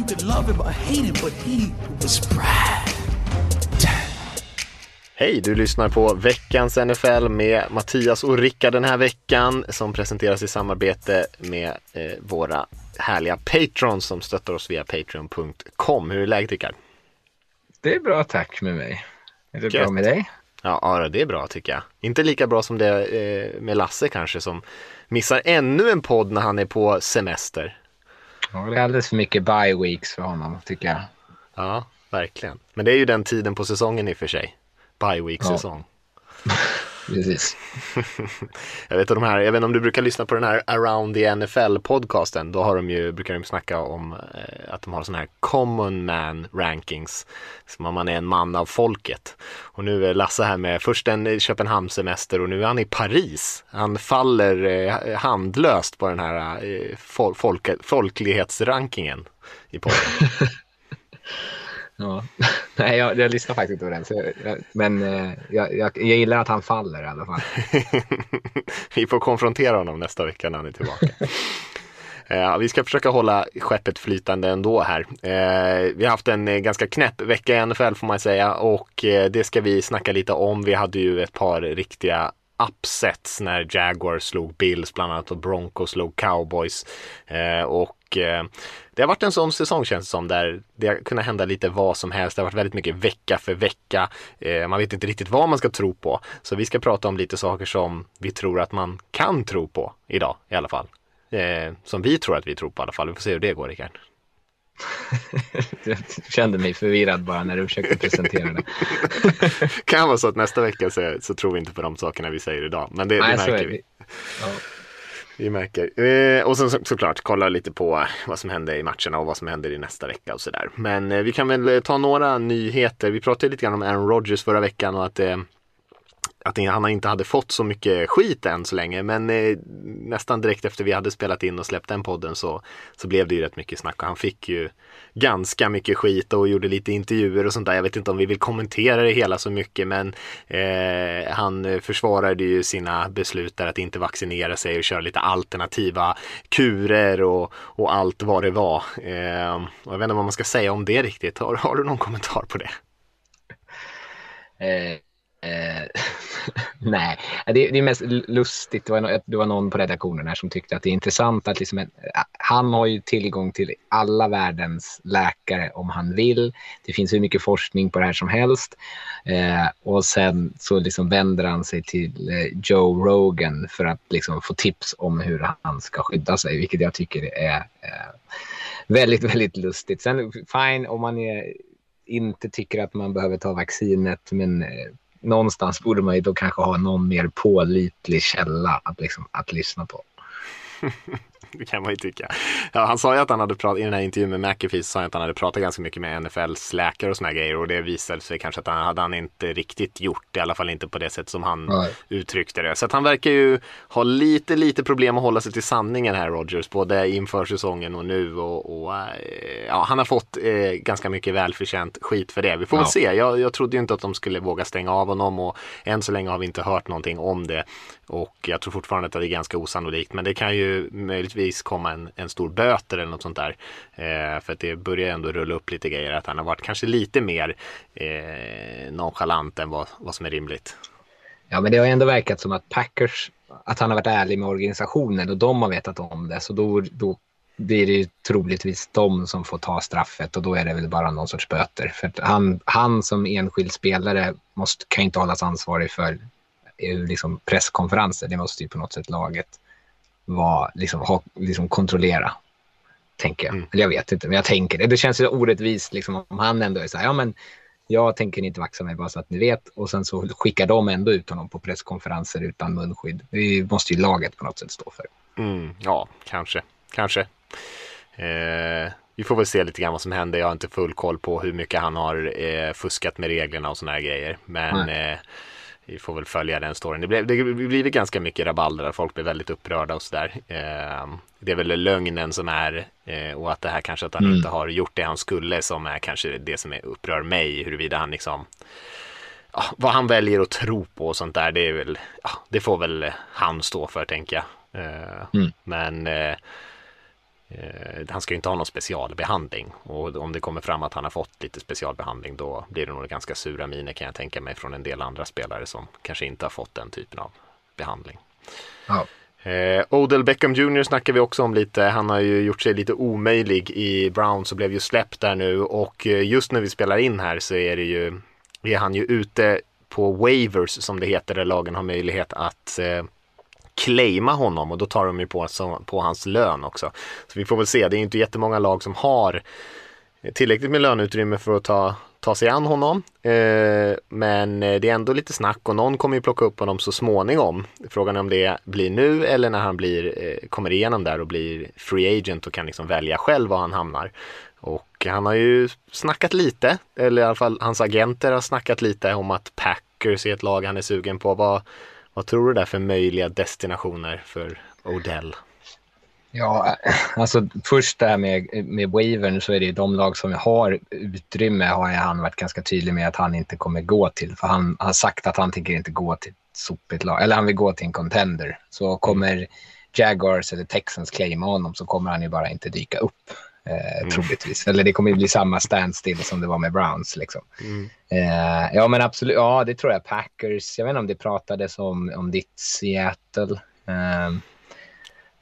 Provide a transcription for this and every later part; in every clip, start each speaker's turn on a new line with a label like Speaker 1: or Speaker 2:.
Speaker 1: You could love him or hate him, but he was Brad.
Speaker 2: Hej, du lyssnar på veckans NFL med Mattias och Rickard den här veckan som presenteras i samarbete med eh, våra härliga patrons som stöttar oss via patreon.com. Hur är läget Rickard?
Speaker 3: Det är bra tack med mig. Är det
Speaker 2: Gött.
Speaker 3: bra med dig?
Speaker 2: Ja, ja, det är bra tycker jag. Inte lika bra som det eh, med Lasse kanske som missar ännu en podd när han är på semester.
Speaker 3: Ja, det är alldeles för mycket bye weeks för honom tycker jag.
Speaker 2: Ja, verkligen. Men det är ju den tiden på säsongen i och för sig. Bye week-säsong.
Speaker 3: Precis.
Speaker 2: Jag vet, de här, jag vet inte om du brukar lyssna på den här Around the NFL-podcasten. Då har de ju, brukar de snacka om eh, att de har sådana här common man rankings. Som om man är en man av folket. Och nu är Lasse här med först en Köpenhamnssemester och nu är han i Paris. Han faller eh, handlöst på den här eh, fol folk folklighetsrankingen i podden.
Speaker 3: Ja. Nej, jag, jag lyssnar faktiskt inte på den. Så jag, men eh, jag, jag, jag gillar att han faller i alla fall.
Speaker 2: Vi får konfrontera honom nästa vecka när han är tillbaka. Eh, vi ska försöka hålla skeppet flytande ändå här. Eh, vi har haft en eh, ganska knäpp vecka i NFL får man säga och eh, det ska vi snacka lite om. Vi hade ju ett par riktiga upsets när Jaguars slog Bills bland annat och Broncos slog Cowboys. Eh, och eh, det har varit en sån säsong känns det som där det har kunnat hända lite vad som helst. Det har varit väldigt mycket vecka för vecka. Eh, man vet inte riktigt vad man ska tro på. Så vi ska prata om lite saker som vi tror att man kan tro på idag i alla fall. Eh, som vi tror att vi tror på i alla fall. Vi får se hur det går Rickard.
Speaker 3: Jag kände mig förvirrad bara när du försökte presentera det.
Speaker 2: kan vara så att nästa vecka så, så tror vi inte på de sakerna vi säger idag. Men det,
Speaker 3: Nej,
Speaker 2: det märker vi.
Speaker 3: Ja.
Speaker 2: Vi märker. Eh, och sen så, såklart kolla lite på vad som hände i matcherna och vad som händer i nästa vecka och sådär. Men eh, vi kan väl ta några nyheter. Vi pratade lite grann om Aaron Rodgers förra veckan och att eh, att han inte hade fått så mycket skit än så länge men eh, nästan direkt efter vi hade spelat in och släppt den podden så, så blev det ju rätt mycket snack och han fick ju ganska mycket skit och gjorde lite intervjuer och sånt där. Jag vet inte om vi vill kommentera det hela så mycket men eh, han försvarade ju sina beslut där att inte vaccinera sig och köra lite alternativa kurer och, och allt vad det var. Eh, och jag vet inte vad man ska säga om det riktigt. Har, har du någon kommentar på det?
Speaker 3: Eh, Eh, nej, det, det är mest lustigt. Det var, det var någon på redaktionen här som tyckte att det är intressant att liksom, en- eh, han har ju tillgång till alla världens läkare om han vill. Det finns hur mycket forskning på det här som helst. Eh, och sen så liksom vänder han sig till eh, Joe Rogan för att liksom få tips om hur han ska skydda sig, vilket jag tycker är eh, väldigt, väldigt lustigt. Sen fine om man är, inte tycker att man behöver ta vaccinet, men eh, någonstans borde man ju då kanske ha någon mer pålitlig källa att, liksom, att lyssna på.
Speaker 2: Det kan man ju tycka. Ja, han sa ju att han hade pratat, i den här intervjun med McAfee sa han att han hade pratat ganska mycket med NFLs läkare och såna här grejer och det visade sig kanske att han hade han inte riktigt gjort, i alla fall inte på det sätt som han
Speaker 3: Nej.
Speaker 2: uttryckte det. Så att han verkar ju ha lite, lite problem att hålla sig till sanningen här Rogers, både inför säsongen och nu och, och eh, ja, han har fått eh, ganska mycket välförtjänt skit för det. Vi får väl
Speaker 3: Ja.
Speaker 2: se. Jag, jag trodde ju inte att de skulle våga stänga av honom och än så länge har vi inte hört någonting om det. Och jag tror fortfarande att det är ganska osannolikt. Men det kan ju möjligtvis komma en, en stor böter eller något sånt där. Eh, för att det börjar ändå rulla upp lite grejer. Att han har varit kanske lite mer eh, nonchalant än vad, vad som är rimligt.
Speaker 3: Ja, men det har ändå verkat som att Packers, att han har varit ärlig med organisationen och de har vetat om det. Så då, då blir det ju troligtvis de som får ta straffet och då är det väl bara någon sorts böter. För att han, han som enskild spelare måste, kan inte hållas ansvarig för eh, liksom presskonferenser. Det måste ju på något sätt laget vara, liksom, ha, liksom kontrollera. Tänker jag.
Speaker 2: Mm.
Speaker 3: Eller jag vet inte, men jag tänker det. Det känns ju orättvist liksom, om han ändå är så här, ja men jag tänker inte vaxa mig bara så att ni vet. Och sen så skickar de ändå ut honom på presskonferenser utan munskydd. Det måste ju laget på något sätt stå för.
Speaker 2: Mm, ja, kanske. Kanske. Eh, vi får väl se lite grann vad som händer. Jag har inte full koll på hur mycket han har eh, fuskat med reglerna och sådana här grejer. Men eh, vi får väl följa den storyn. Det blev, det blev ganska mycket rabalder. Folk blev väldigt upprörda och sådär. Eh, det är väl lögnen som är eh, och att det här kanske att han mm. inte har gjort det han skulle som är kanske det som är, upprör mig. Huruvida han liksom ja, vad han väljer att tro på och sånt där. Det är väl, ja, det får väl han stå för tänker jag. Eh, mm. Men eh, han ska ju inte ha någon specialbehandling och om det kommer fram att han har fått lite specialbehandling då blir det nog ganska sura miner kan jag tänka mig från en del andra spelare som kanske inte har fått den typen av behandling. Ja. Eh, Odell Beckham Jr snackar vi också om lite. Han har ju gjort sig lite omöjlig i Browns och blev ju släppt där nu och eh, just när vi spelar in här så är det ju är han ju ute på waivers som det heter där lagen har möjlighet att eh, claima honom och då tar de ju på, på hans lön också. Så vi får väl se, det är ju inte jättemånga lag som har tillräckligt med löneutrymme för att ta, ta sig an honom. Eh, men eh, det är ändå lite snack och någon kommer ju plocka upp honom så småningom. Frågan är om det blir nu eller när han blir, eh, kommer igenom där och blir free agent och kan liksom välja själv var han hamnar. Och han har ju snackat lite, eller i alla fall hans agenter har snackat lite om att Packers är ett lag han är sugen på. Vad, vad tror du där för möjliga destinationer för Odell?
Speaker 3: Ja, alltså först det här med, med wavern så är det de lag som har utrymme har han varit ganska tydlig med att han inte kommer gå till. För han har sagt att han tänker inte gå till ett sopigt lag, eller han vill gå till en contender. Så kommer Jaguars eller Texans claima honom så kommer han ju bara inte dyka upp. Eh, mm. Troligtvis. Eller det kommer ju bli samma standstill som det var med Browns. Liksom. Mm. Eh, ja, men absolut. Ja, det tror jag. Packers. Jag vet inte om det pratades om, om ditt Seattle. Eh,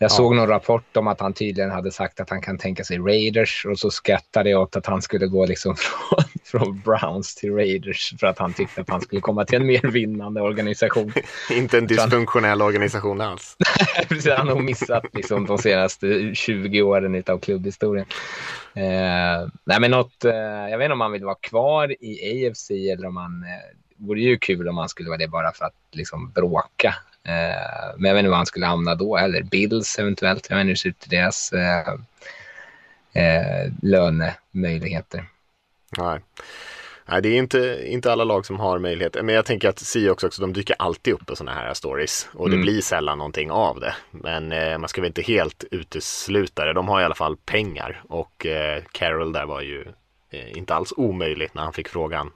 Speaker 3: jag ja. såg någon rapport om att han tydligen hade sagt att han kan tänka sig Raiders och så skrattade jag åt att han skulle gå liksom från, från Browns till Raiders för att han tyckte att han skulle komma till en mer vinnande organisation.
Speaker 2: Inte en dysfunktionell organisation alls.
Speaker 3: Precis, han har missat liksom de senaste 20 åren av klubbhistorien. Eh, nej, men något, eh, jag vet inte om han vill vara kvar i AFC eller om han eh, vore ju kul om han skulle vara det bara för att liksom bråka. Eh, men jag vet inte var han skulle hamna då eller Bills eventuellt. Jag vet inte hur det ser ut i deras eh, eh, lönemöjligheter.
Speaker 2: Nej. Nej, det är inte, inte alla lag som har möjlighet. Men jag tänker att Seahawks också, de dyker alltid upp på sådana här stories. Och det mm. blir sällan någonting av det. Men eh, man ska väl inte helt utesluta det. De har i alla fall pengar. Och eh, Carroll där var ju inte alls omöjligt när han fick frågan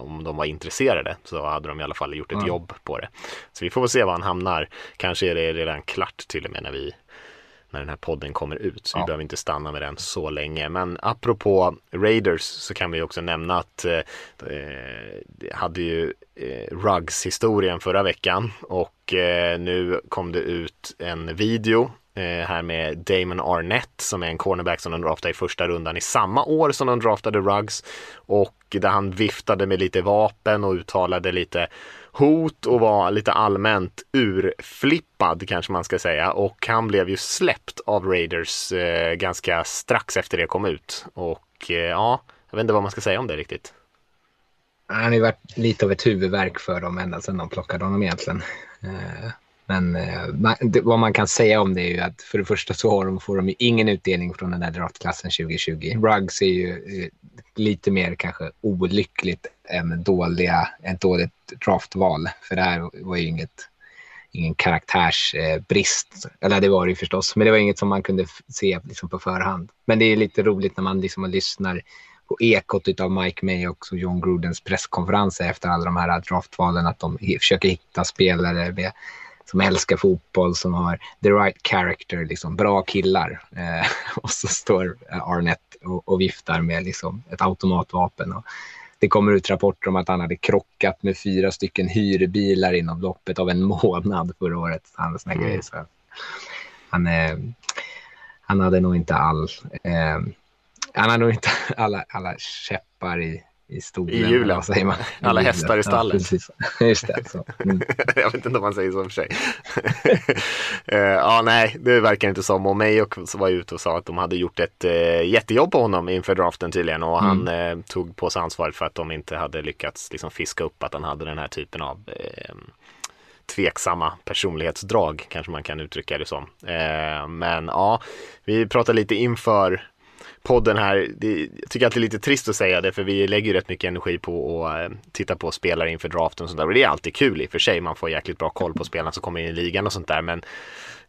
Speaker 2: om de var intresserade så hade de i alla fall gjort ett mm. jobb på det. Så vi får väl se var han hamnar. Kanske är det redan klart till och med när vi när den här podden kommer ut. Så ja. vi behöver inte stanna med den så länge. Men apropå Raiders så kan vi också nämna att eh, eh hade ju eh, Ruggs-historien förra veckan och eh, nu kom det ut en video Eh, Eh, här med Damon Arnett som är en cornerback som de draftade i första rundan i samma år som de draftade Ruggs och där han viftade med lite vapen och uttalade lite hot och var lite allmänt urflippad kanske man ska säga och han blev ju släppt av Raiders eh, ganska strax efter det kom ut och eh, ja, jag vet inte vad man ska säga om det riktigt.
Speaker 3: Han har ju varit lite av ett huvudverk för dem ända sedan de plockade honom egentligen. Eh, men eh, vad man kan säga om det är ju att för det första så har de, får de ingen utdelning från den där draftklassen 2020. Ruggs är ju eh, lite mer kanske olyckligt än dåliga, ett dåligt draftval. För det här var ju inget, ingen karaktärsbrist. Eller det var det ju förstås, men det var inget som man kunde se liksom på förhand. Men det är lite roligt när man liksom lyssnar på ekot av Mike May och John Grudens presskonferenser efter alla de här draftvalen, att de försöker hitta spelare med som älskar fotboll, som har the right character, liksom bra killar. Eh, och så står Arnett och, och viftar med liksom ett automatvapen. Och det kommer ut rapporter om att han hade krockat med fyra stycken hyrbilar inom loppet av en månad förra året. Han, mm. grejer, så han, eh, han hade nog inte all... Eh, han hade nog inte alla, alla käppar i, i stolen.
Speaker 2: I julen.
Speaker 3: Säger man.
Speaker 2: Alla hästar i stallet.
Speaker 3: Ja, Just det. Så. Mm.
Speaker 2: jag vet inte om man säger så för sig. uh, ja, nej, det verkar inte som. Och Mayock var ute och sa att de hade gjort ett uh, jättejobb på honom inför draften tydligen. Och mm. han uh, tog på sig ansvaret för att de inte hade lyckats liksom, fiska upp att han hade den här typen av tveksamma personlighetsdrag kanske man kan uttrycka det som. men ja, vi pratade lite inför podden här, det, jag tycker att det är lite trist att säga det för vi lägger ju rätt mycket energi på att eh, titta på spelare inför draften och sånt där och det är alltid kul i och för sig, man får jäkligt bra koll på spelarna som kommer in i ligan och sånt där men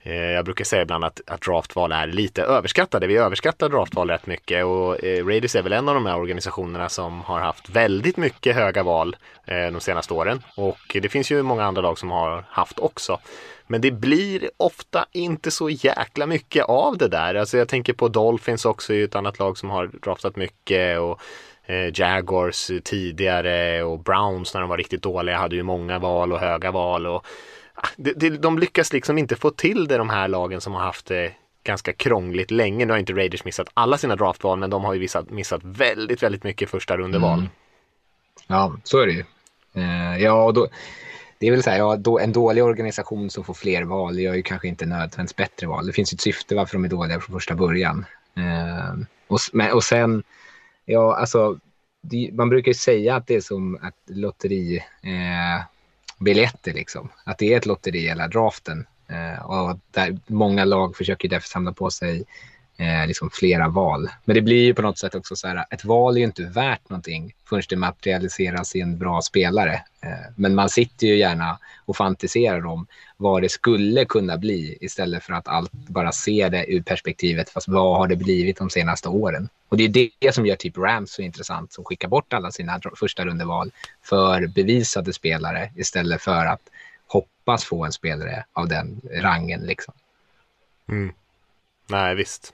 Speaker 2: eh, jag brukar säga ibland att, att draftval är lite överskattade. Vi överskattar draftval rätt mycket och eh, Raiders är väl en av de här organisationerna som har haft väldigt mycket höga val eh, de senaste åren och det finns ju många andra lag som har haft också. Men det blir ofta inte så jäkla mycket av det där. Alltså jag tänker på Dolphins också, ett annat lag som har draftat mycket och eh, Jaguars tidigare och Browns när de var riktigt dåliga hade ju många val och höga val och ah, de lyckas liksom inte få till det de här lagen som har haft det ganska krångligt länge. Nu har inte Raiders missat alla sina draftval men de har ju missat, missat väldigt, väldigt mycket första rundeval. Mm.
Speaker 3: Ja, så är det ju. Eh, ja, och då, det är väl så här, ja, då, en dålig organisation som får fler val gör ju kanske inte nödvändigtvis bättre val. Det finns ju ett syfte varför de är dåliga från första början. Eh, och, och sen, ja, alltså, det, man brukar ju säga att det är som att lotteri, eh, biljetter liksom. Att det är ett lotteri hela draften. Eh, och där många lag försöker därför samla på sig eh, liksom flera val. Men det blir ju på något sätt också så här, ett val är ju inte värt någonting förrän det materialiseras i en bra spelare. Eh, men man sitter ju gärna och fantiserar om vad det skulle kunna bli istället för att allt bara se det ur perspektivet, fast vad har det blivit de senaste åren? Och det är det som gör typ Rams så intressant, som skickar bort alla sina första rundeval för bevisade spelare istället för att hoppas få en spelare av den rangen. Liksom.
Speaker 2: Mm. Nej, visst.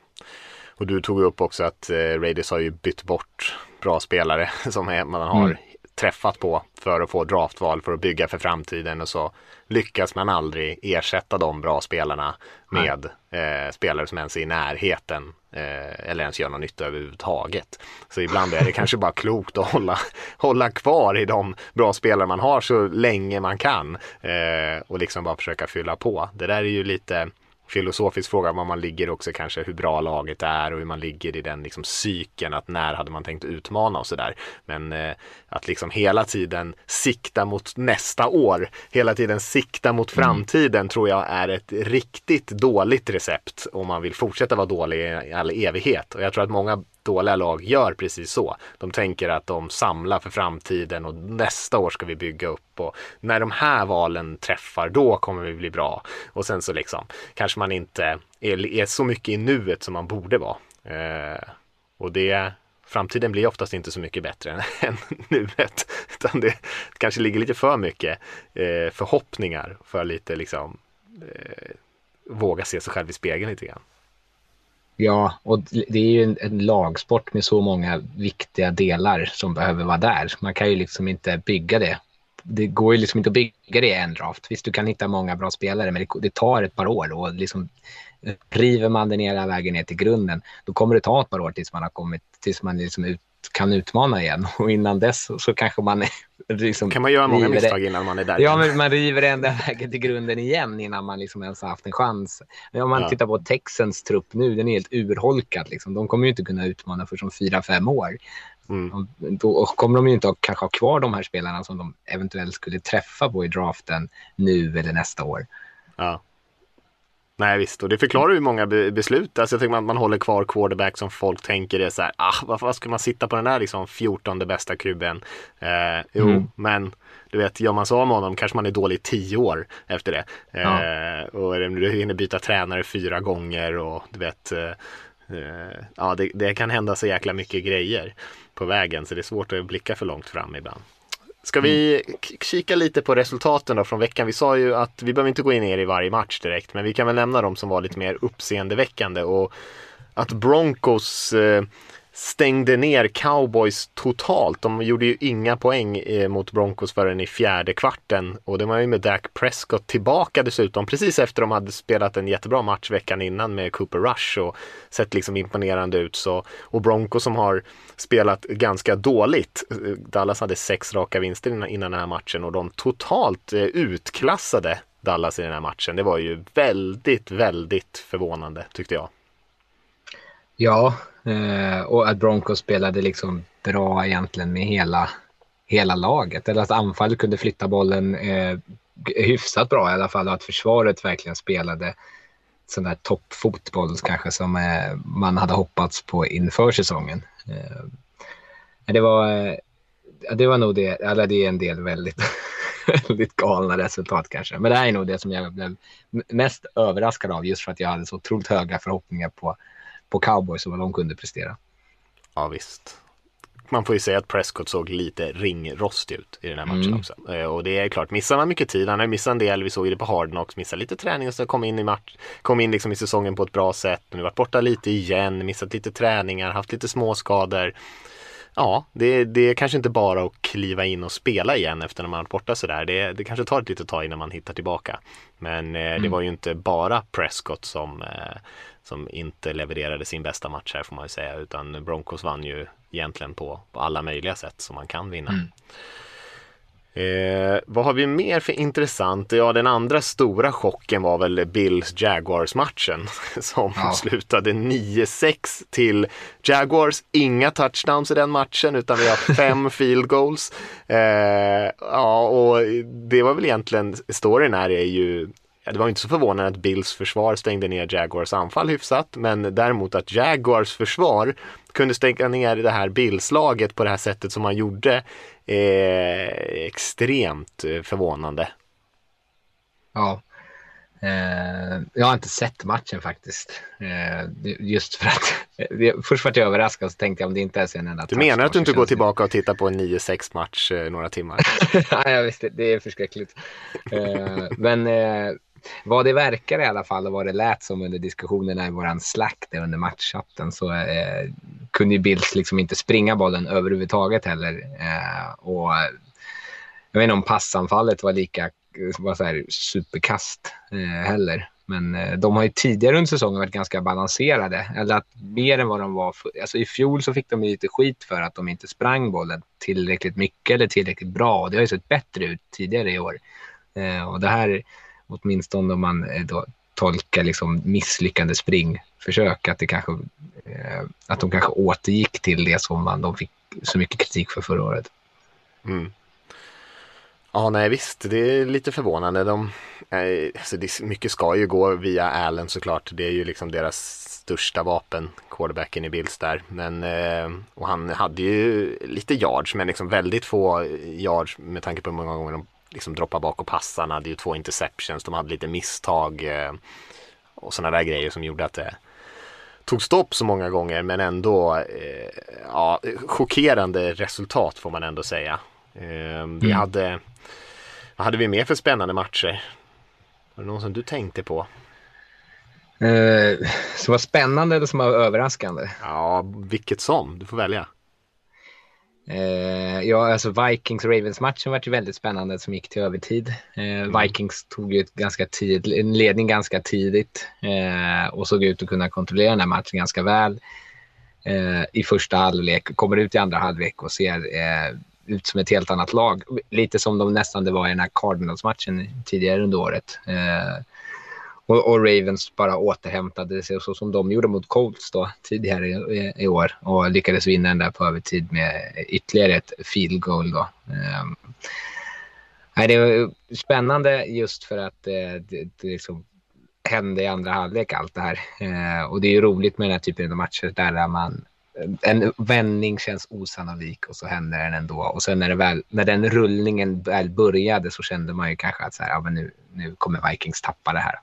Speaker 2: Och du tog upp också att eh, Raiders har ju bytt bort bra spelare som man har mm. träffat på för att få draftval för att bygga för framtiden och så lyckas man aldrig ersätta de bra spelarna med eh, spelare som ens är i närheten eh, eller ens gör någon nytta överhuvudtaget. Så ibland är det kanske bara klokt att hålla, hålla kvar i de bra spelare man har så länge man kan eh, och liksom bara försöka fylla på. Det där är ju lite filosofisk fråga var man ligger också kanske hur bra laget är och hur man ligger i den liksom cykeln, att när hade man tänkt utmana och sådär. Men eh, att liksom hela tiden sikta mot nästa år, hela tiden sikta mot mm. framtiden mm. tror jag är ett riktigt dåligt recept om man vill fortsätta vara dålig i all evighet. Och jag tror att många dåliga lag gör precis så. De tänker att de samlar för framtiden och nästa år ska vi bygga upp och när de här valen träffar då kommer vi bli bra. Och sen så liksom kanske man inte är, är så mycket i nuet som man borde vara. Eh, och det framtiden blir oftast inte så mycket bättre än, än nuet. Utan det kanske ligger lite för mycket eh, förhoppningar för lite liksom eh, våga se sig själv i spegeln lite grann.
Speaker 3: Ja, och det är ju en, en, lagsport med så många viktiga delar som behöver vara där. Man kan ju liksom inte bygga det. Det går ju liksom inte att bygga det i en draft. Visst, du kan hitta många bra spelare, men det, det tar ett par år. Och liksom, river man det ner vägen ner till grunden, då kommer det ta ett par år tills man har kommit, tills man liksom ut, kan utmana igen. Och innan dess så, kanske man
Speaker 2: liksom kan man göra många misstag innan man är där?
Speaker 3: Ja, men man river ända vägen till grunden igen innan man liksom ens har haft en chans. Men om man ja. tittar på Texans trupp nu, den är helt urholkad. Liksom. De kommer ju inte kunna utmana för som fyra, fem år. Mm. Då kommer de ju inte att kanske ha kvar de här spelarna som de eventuellt skulle träffa på i draften nu eller nästa år.
Speaker 2: Ja. Nej visst, och det förklarar ju många beslut. Alltså jag tänker att man håller kvar quarterback som folk tänker är så här, ah, varför ska man sitta på den där liksom 14 bästa kuben? Eh, jo, mm. men du vet, gör man så med honom kanske man är dålig i tio år efter det. Ja. Eh, och du hinner byta tränare fyra gånger och du vet, eh, eh, ja det, det, kan hända så jäkla mycket grejer på vägen så det är svårt att blicka för långt fram ibland. Ska vi mm. kika lite på resultaten då från veckan? Vi sa ju att vi behöver inte gå in ner i varje match direkt, men vi kan väl nämna de som var lite mer uppseendeväckande och att Broncos eh, stängde ner cowboys totalt. De gjorde ju inga poäng eh, mot Broncos förrän i fjärde kvarten och det var ju med Dak Prescott tillbaka dessutom precis efter de hade spelat en jättebra match veckan innan med Cooper Rush och sett liksom imponerande ut. Så, och Broncos som har spelat ganska dåligt. Eh, Dallas hade sex raka vinster innan, den här matchen och de totalt eh, utklassade Dallas i den här matchen. Det var ju väldigt, väldigt förvånande tyckte jag.
Speaker 3: Ja, Eh, och att Broncos spelade liksom bra egentligen med hela, hela laget. Eller att anfallet kunde flytta bollen eh, hyfsat bra i alla fall och att försvaret verkligen spelade sån där toppfotboll kanske som eh, man hade hoppats på inför säsongen. Eh, det var, eh, det var nog det, eller det är en del väldigt, väldigt galna resultat kanske. Men det här är nog det som jag blev mest överraskad av just för att jag hade så otroligt höga förhoppningar på, på cowboys och vad de kunde prestera.
Speaker 2: Ja visst man får ju säga att Prescott såg lite ringrostig ut i den här matchen mm. också. Eh, och det är klart, missar man mycket tid, han har missat en del, vi såg det på Hard Knocks, missade lite träning och så kom in i match, kom in liksom i säsongen på ett bra sätt. Nu varit borta lite igen, missat lite träningar, haft lite småskador. Ja, det, det är kanske inte bara att kliva in och spela igen efter när man varit borta sådär. Det, det kanske tar ett litet tag innan man hittar tillbaka. Men eh, mm. det var ju inte bara Prescott som eh, som inte levererade sin bästa match här får man ju säga utan Broncos vann ju egentligen på, på alla möjliga sätt som man kan vinna. Mm. Eh, vad har vi mer för intressant? Ja, den andra stora chocken var väl Bills Jaguars matchen som ja. slutade 9-6 till Jaguars. Inga touchdowns i den matchen utan vi har fem field goals. Eh, ja, och det var väl egentligen, storyn här är ju Ja, det var inte så förvånande att Bills försvar stängde ner Jaguars anfall hyfsat, men däremot att Jaguars försvar kunde stänga ner det här Bills-laget på det här sättet som man gjorde är extremt eh, förvånande.
Speaker 3: Ja, eh, jag har inte sett matchen faktiskt. Eh, just för att, först var jag överraskad så tänkte jag om det inte är en enda
Speaker 2: Du menar att du inte går tillbaka och tittar på en 9-6 match eh, några timmar?
Speaker 3: ja, jag visste, det är förskräckligt. Eh, men eh, vad det verkar i alla fall och vad det lät som under diskussionerna i våran slack under matchchatten så eh, kunde ju Bills liksom inte springa bollen överhuvudtaget heller. Eh, och jag vet inte om passanfallet var lika var så här superkast eh, heller. Men eh, de har ju tidigare under säsongen varit ganska balanserade. Eller att mer än vad de var. För, alltså I fjol så fick de lite skit för att de inte sprang bollen tillräckligt mycket eller tillräckligt bra. Och det har ju sett bättre ut tidigare i år. Eh, och det här åtminstone om man eh, då tolkar liksom misslyckande springförsök, att, det kanske, eh, att de kanske återgick till det som man, de fick så mycket kritik för förra året.
Speaker 2: Mm. Ja, nej visst, det är lite förvånande. De, eh, alltså det, mycket ska ju gå via Allen såklart. Det är ju liksom deras största vapen, quarterbacken i Bills där. Men, eh, och han hade ju lite yards, men liksom väldigt få yards med tanke på hur många gånger de liksom droppa bak och passa. Han hade ju två interceptions, de hade lite misstag eh, och sådana där grejer som gjorde att det tog stopp så många gånger men ändå eh, ja, chockerande resultat får man ändå säga. Eh, vi mm. hade, vad hade vi mer för spännande matcher? Var det någon som du tänkte på?
Speaker 3: Eh, som var spännande eller som var överraskande?
Speaker 2: Ja, vilket som. Du får välja.
Speaker 3: Eh, ja, alltså Vikings-Ravens-matchen var ju väldigt spännande som gick till övertid. Eh, mm. Vikings tog ju ett ganska tid, en ledning ganska tidigt eh, och såg ut att kunna kontrollera den här matchen ganska väl eh, i första halvlek. Kommer ut i andra halvlek och ser eh, ut som ett helt annat lag. Lite som de nästan det var i den här Cardinals-matchen tidigare under året. Och, och, Ravens bara återhämtade sig så som de gjorde mot Colts då, tidigare i, i, år och lyckades vinna den där på övertid med ytterligare ett field goal. Då. Um, det var spännande just för att eh, det, det liksom hände i andra halvlek allt det här. Eh, och det är ju roligt med den här typen av matcher där man en vändning känns osannolik och så händer den ändå. Och sen när, det väl, när den rullningen väl började så kände man ju kanske att så här, ja, men nu, nu kommer Vikings tappa det här.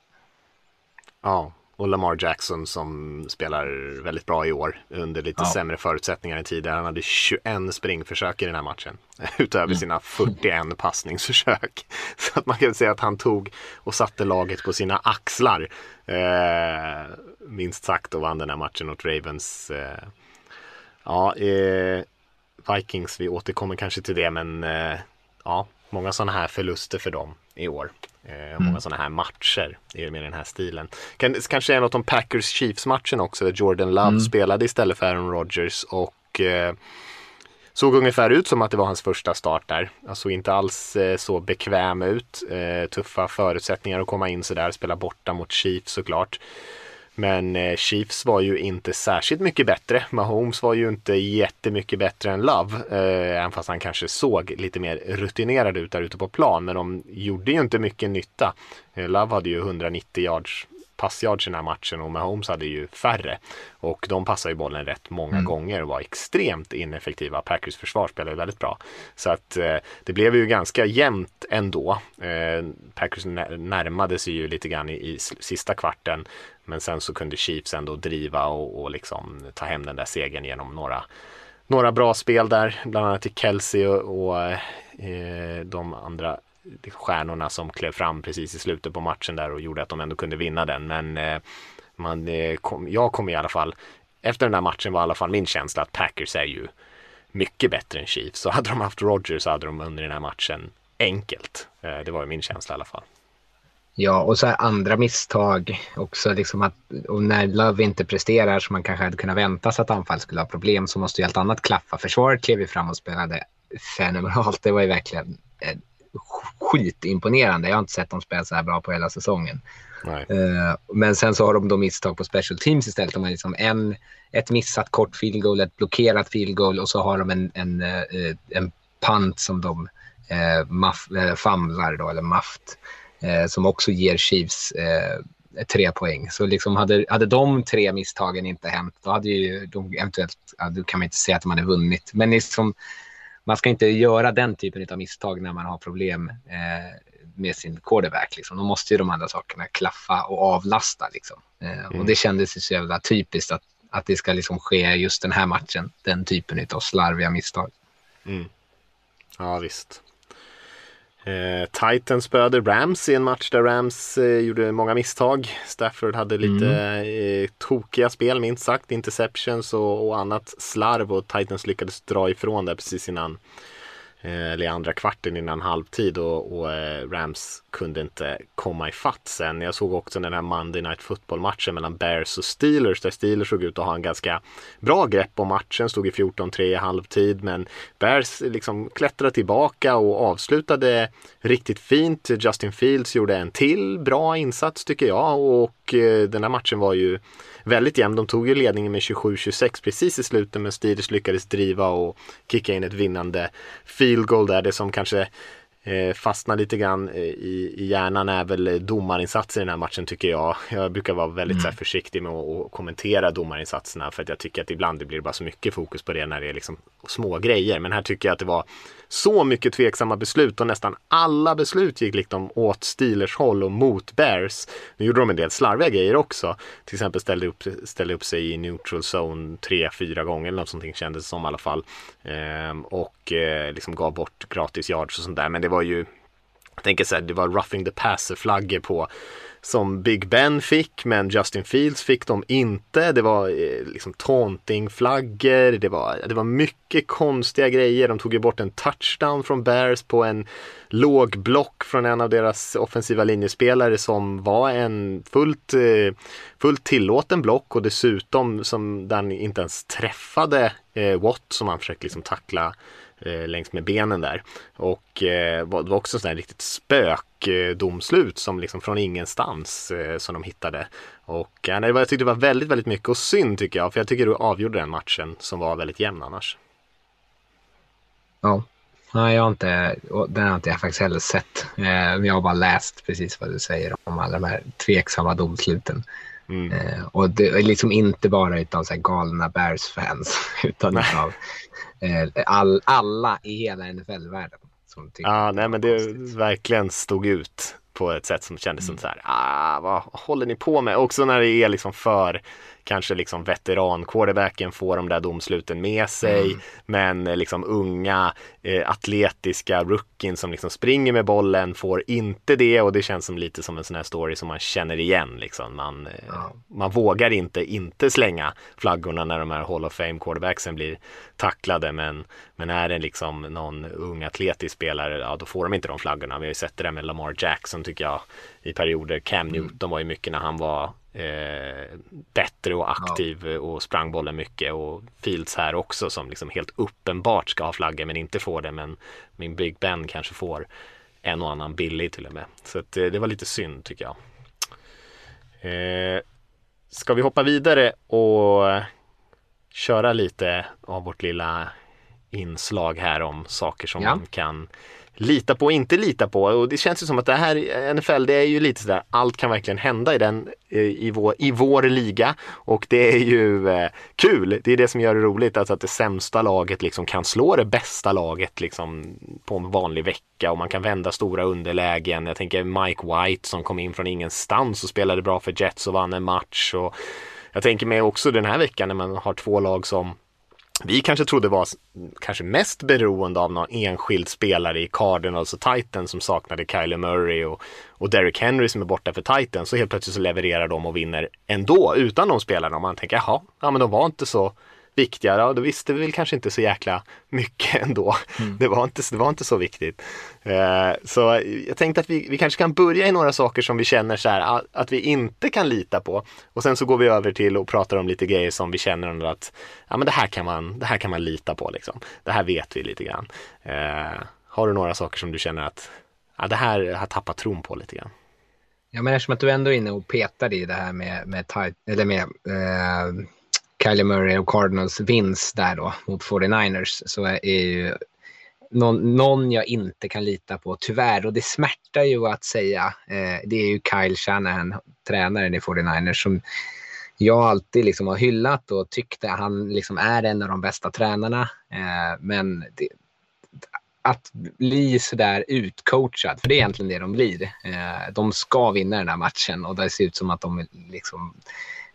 Speaker 2: Ja, och Lamar Jackson som spelar väldigt bra i år under lite ja. sämre förutsättningar än tidigare. Han hade 21 springförsök i den här matchen utöver mm. sina 41 passningsförsök. Så att man kan säga att han tog och satte laget på sina axlar. Eh, minst sagt och vann den här matchen åt Ravens. Eh, ja, eh, Vikings, vi återkommer kanske till det men eh, ja, många sådana här förluster för dem i år. Eh, många mm. sådana här matcher är med den här stilen. Kan, kanske är något om Packers Chiefs-matchen också där Jordan Love mm. spelade istället för Aaron Rodgers och eh, såg ungefär ut som att det var hans första start där. Alltså inte alls eh, så bekväm ut. Eh, tuffa förutsättningar att komma in sådär, spela borta mot Chiefs såklart. Men eh, Chiefs var ju inte särskilt mycket bättre. Mahomes var ju inte jättemycket bättre än Love. Eh, även fast han kanske såg lite mer rutinerad ut där ute på plan. Men de gjorde ju inte mycket nytta. Eh, Love hade ju 190 yards passyards i den här matchen och Mahomes hade ju färre. Och de passade ju bollen rätt många mm. gånger och var extremt ineffektiva. Packers försvar spelade väldigt bra. Så att eh, det blev ju ganska jämnt ändå. Eh, Packers närmade sig ju lite grann i, i sista kvarten. Men sen så kunde Chiefs ändå driva och, och liksom ta hem den där segern genom några några bra spel där, bland annat till Kelsey och, och eh, de andra stjärnorna som klev fram precis i slutet på matchen där och gjorde att de ändå kunde vinna den. Men eh, man, eh, kom, jag kom i alla fall, efter den där matchen var i alla fall min känsla att Packers är ju mycket bättre än Chiefs. Så hade de haft Rodgers så hade de under den här matchen enkelt. Eh, det var ju min känsla i alla fall.
Speaker 3: Ja, och så här andra misstag också. Liksom att, och när Love inte presterar som man kanske hade kunnat vänta sig att anfall skulle ha problem så måste ju allt annat klaffa. Försvaret klev ju fram och spelade fenomenalt. Det var ju verkligen eh, skitimponerande. Jag har inte sett dem spela så här bra på hela säsongen. Uh, men sen så har de då misstag på special teams istället. De har liksom en, ett missat kort field goal, ett blockerat field goal och så har de en, en, uh, en punt som de uh, maff, famlar då, eller maft eh, som också ger Chiefs eh, tre poäng. Så liksom hade, hade de tre misstagen inte hänt, då hade ju de eventuellt, ja, då kan man inte säga att de hade vunnit. Men liksom, man ska inte göra den typen av misstag när man har problem eh, med sin quarterback. Liksom. Då måste ju de andra sakerna klaffa och avlasta. Liksom. Eh, mm. Och det kändes ju så jävla typiskt att, att det ska liksom ske just den här matchen, den typen av slarviga misstag.
Speaker 2: Mm. Ja, visst. Eh, Titans spöade Rams i en match där Rams eh, gjorde många misstag. Stafford hade lite mm. eh, tokiga spel minst sagt, interceptions och, och, annat slarv och Titans lyckades dra ifrån där precis innan eller i andra kvarten innan halvtid och, och Rams kunde inte komma ifatt sen. Jag såg också den här Monday Night Football-matchen mellan Bears och Steelers där Steelers såg ut att ha en ganska bra grepp om matchen, stod i 14-3 i halvtid men Bears liksom klättrade tillbaka och avslutade riktigt fint. Justin Fields gjorde en till bra insats tycker jag och eh, den här matchen var ju väldigt jämn. De tog ju ledningen med 27-26 precis i slutet men Steelers lyckades driva och kicka in ett vinnande field goal där. Det som kanske eh, fastnar lite grann eh, i, i hjärnan är väl domarinsatser i den här matchen tycker jag. Jag brukar vara väldigt mm. så här, försiktig med att, att kommentera domarinsatserna för att jag tycker att ibland det blir bara så mycket fokus på det när det är liksom små grejer. Men här tycker jag att det var så mycket tveksamma beslut och nästan alla beslut gick liksom åt Steelers håll och mot Bears. Nu gjorde de en del slarviga grejer också. Till exempel ställde upp, ställde upp sig i neutral zone tre, fyra gånger eller något sånt kändes som i alla fall. Ehm, och eh, liksom gav bort gratis yards och sånt där. Men det var ju jag tänker så här, det var roughing the passer-flaggor på som Big Ben fick men Justin Fields fick de inte. Det var eh, liksom taunting-flaggor, det var, det var mycket konstiga grejer. De tog ju bort en touchdown från Bears på en låg block från en av deras offensiva linjespelare som var en fullt, eh, fullt tillåten block och dessutom som den inte ens träffade eh, Watt som han försökte liksom tackla eh, längs med benen där. Och eh, det var också sådär riktigt spökdomslut som liksom från ingenstans eh, som de hittade. Och eh, jag tyckte det var väldigt, väldigt mycket och synd tycker jag, för jag tycker du avgjorde den matchen som var väldigt jämn annars.
Speaker 3: Ja, Nej, jag har inte, den har inte jag faktiskt heller sett. Eh, jag har bara läst precis vad du säger om alla de här tveksamma domsluten. Mm. Eh, och det är liksom inte bara utav så galna Bears-fans utan utav eh, all, alla i hela NFL-världen.
Speaker 2: Ja, nej men det verkligen stod ut på ett sätt som kändes mm. som så här, ah, vad håller ni på med? Också när det är liksom för kanske liksom veteran quarterbacken får de där domsluten med sig. Mm. Men eh, liksom unga eh, atletiska rookien som liksom springer med bollen får inte det och det känns som lite som en sån här story som man känner igen. Liksom. Man, eh, ja. man vågar inte inte slänga flaggorna när de här Hall of Fame quarterbacksen blir tacklade men, men är det liksom någon ung atletisk spelare, ja då får de inte de flaggorna. Vi har ju sett det där med Lamar Jackson tycker jag i perioder. Cam mm. Newton mm. var ju mycket när han var eh, bättre och aktiv ja. och sprang bollen mycket och Fields här också som liksom helt uppenbart ska ha flaggor men inte får det men min Big Ben kanske får en och annan billig till och med. Så att, eh, det var lite synd tycker jag. Eh, ska vi hoppa vidare och köra lite av vårt lilla inslag här om saker som
Speaker 3: Ja.
Speaker 2: man kan lita på och inte lita på. Och det känns ju som att det här NFL, det är ju lite sådär, allt kan verkligen hända i den, eh, i vår, i vår liga. Och det är ju eh, kul, det är det som gör det roligt, alltså att det sämsta laget liksom kan slå det bästa laget liksom på en vanlig vecka och man kan vända stora underlägen. Jag tänker Mike White som kom in från ingenstans och spelade bra för Jets och vann en match. Och jag tänker mig också den här veckan när man har två lag som vi kanske trodde var kanske mest beroende av någon enskild spelare i Cardinals och Titans som saknade Kyler Murray och, och Derrick Henry som är borta för Titans. Så helt plötsligt så levererar de och vinner ändå utan de spelarna. Och man tänker, jaha, ja men de var inte så viktiga. Ja, då visste vi väl kanske inte så jäkla mycket ändå. Det, var inte, det var inte så viktigt. Eh, så jag tänkte att vi, vi kanske kan börja i några saker som vi känner så här att, vi inte kan lita på. Och sen så går vi över till och pratar om lite grejer som vi känner att ja, men det, här kan man, det här kan man lita på. Liksom. Det här vet vi lite grann. Eh, har du några saker som du känner att ja, det här har tappat tron på lite grann?
Speaker 3: Ja, men eftersom att du ändå är inne och petar i det här med, med, Tit- eller med eh, Kylie Murray och Cardinals vinst där då mot 49ers så är ju någon, någon jag inte kan lita på, tyvärr. Och det smärtar ju att säga. Eh, det är ju Kyle Shanahan, tränaren i 49ers, som jag alltid liksom har hyllat och tyckte han liksom är en av de bästa tränarna. Eh, men det, att bli sådär utcoachad, för det är egentligen det de blir. Eh, de ska vinna den här matchen och det ser ut som att de liksom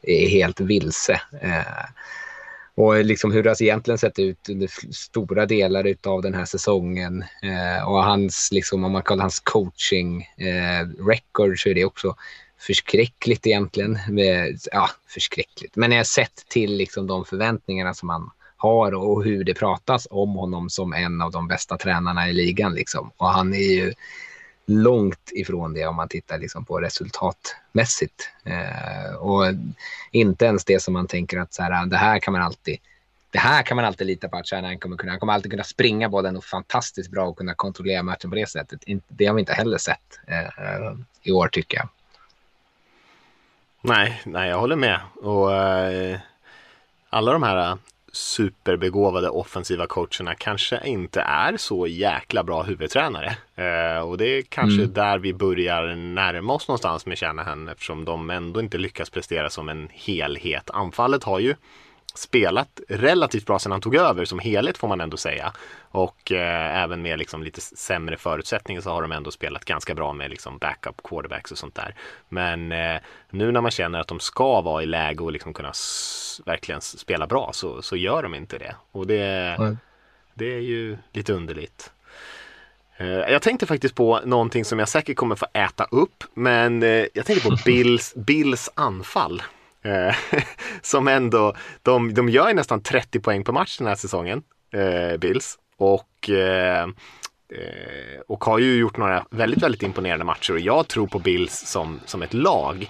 Speaker 3: är helt vilse. Eh, och liksom hur det har egentligen sett ut under stora delar av den här säsongen eh, och hans, liksom, om man kollar hans coaching eh, record så är det också förskräckligt egentligen. Med, ja, förskräckligt. Men jag har sett till liksom, de förväntningarna som han har och hur det pratas om honom som en av de bästa tränarna i ligan. Liksom. Och han är ju långt ifrån det om man tittar liksom på resultatmässigt. Eh, och inte ens det som man tänker att så här, ah, det här kan man alltid det här kan man alltid lita på att Shanahan kommer kunna. Han kommer alltid kunna springa bollen och fantastiskt bra och kunna kontrollera matchen på det sättet. Det har vi inte heller sett eh, i år tycker jag.
Speaker 2: Nej, nej, jag håller med. Och eh, alla de här superbegåvade offensiva coacherna kanske inte är så jäkla bra huvudtränare. Eh, och det är kanske
Speaker 3: Mm.
Speaker 2: där vi börjar närma oss någonstans med Shanahan eftersom de ändå inte lyckas prestera som en helhet. Anfallet har ju spelat relativt bra sedan han tog över som helhet får man ändå säga. Och eh, även med liksom lite sämre förutsättningar så har de ändå spelat ganska bra med liksom backup quarterbacks och sånt där. Men eh, nu när man känner att de ska vara i läge och liksom kunna verkligen spela bra så, så gör de inte det. Och det,
Speaker 3: Nej.
Speaker 2: det är ju lite underligt. Eh, Jag tänkte faktiskt på någonting som jag säkert kommer få äta upp, men eh, jag tänkte på Bills, Bills anfall. Eh, Som ändå, de, de gör ju nästan 30 poäng på match den här säsongen, eh, Bills. Och, eh, eh, och har ju gjort några väldigt, väldigt imponerande matcher och jag tror på Bills som, som ett lag.